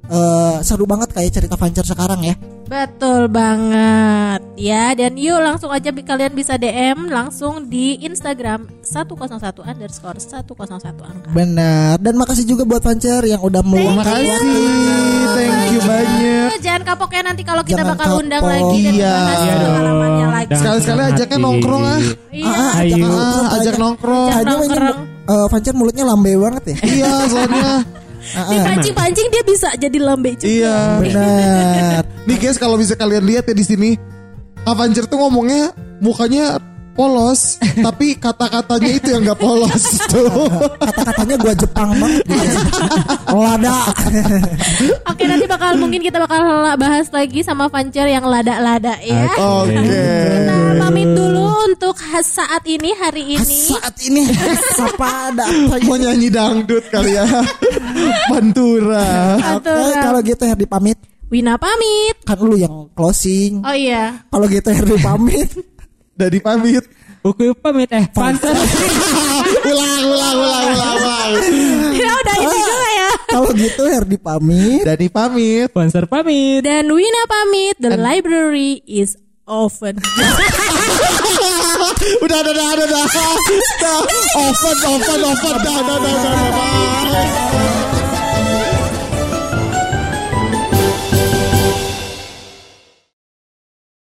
eh, seru banget kayak cerita Vancer sekarang ya. Betul banget ya dan yuk langsung aja bi- kalian bisa DM langsung di Instagram 101 underscore 101 angka. Benar. Dan makasih juga buat Vancer yang udah meluangkan Makasih, waktu. thank you banyak. Jangan kapok ya nanti kalau kita Jangan bakal undang kapok. lagi dan Iya. Iya pengalamannya lagi. Dan Sekali-sekali ajaknya nongkrong ah. Iya. Ah, ah, Ayo. ajak nongkrong, Ah, ajak nongkrong. Ajak nongkrong. Vancer mulutnya lambe banget ya. Iya, soalnya. Ah. Dipancing-pancing dia bisa jadi lambe juga. Iya. Benar. Nih guys, kalau bisa kalian lihat ya di sini, Avenger tuh ngomongnya mukanya polos, tapi kata-katanya itu yang nggak polos tuh. Kata-katanya gua Jepang banget. Lada. Oke nanti bakal mungkin kita bakal bahas lagi sama Vancer yang lada-lada ya. Oke. Kita pamit dulu untuk saat ini hari ini. Saat ini siapa ada Mau nyanyi dangdut kali ya. Pantura. Oke, kalau gitu Herdi pamit. Wina pamit. Kan lu yang closing. Oh iya. Kalau gitu Herdi pamit. Dari pamit. Buku pamit eh. Pantes. Ulang, ulang, ulang, ulang, ulang. Ya udah itu juga ya. Kalau gitu Herdi pamit. Dari pamit. Sponsor pamit. Dan Wina pamit. The library is open. Udah, udah, udah, udah. Dah. Open, open, open. Dah, dah, dah, dah, dah.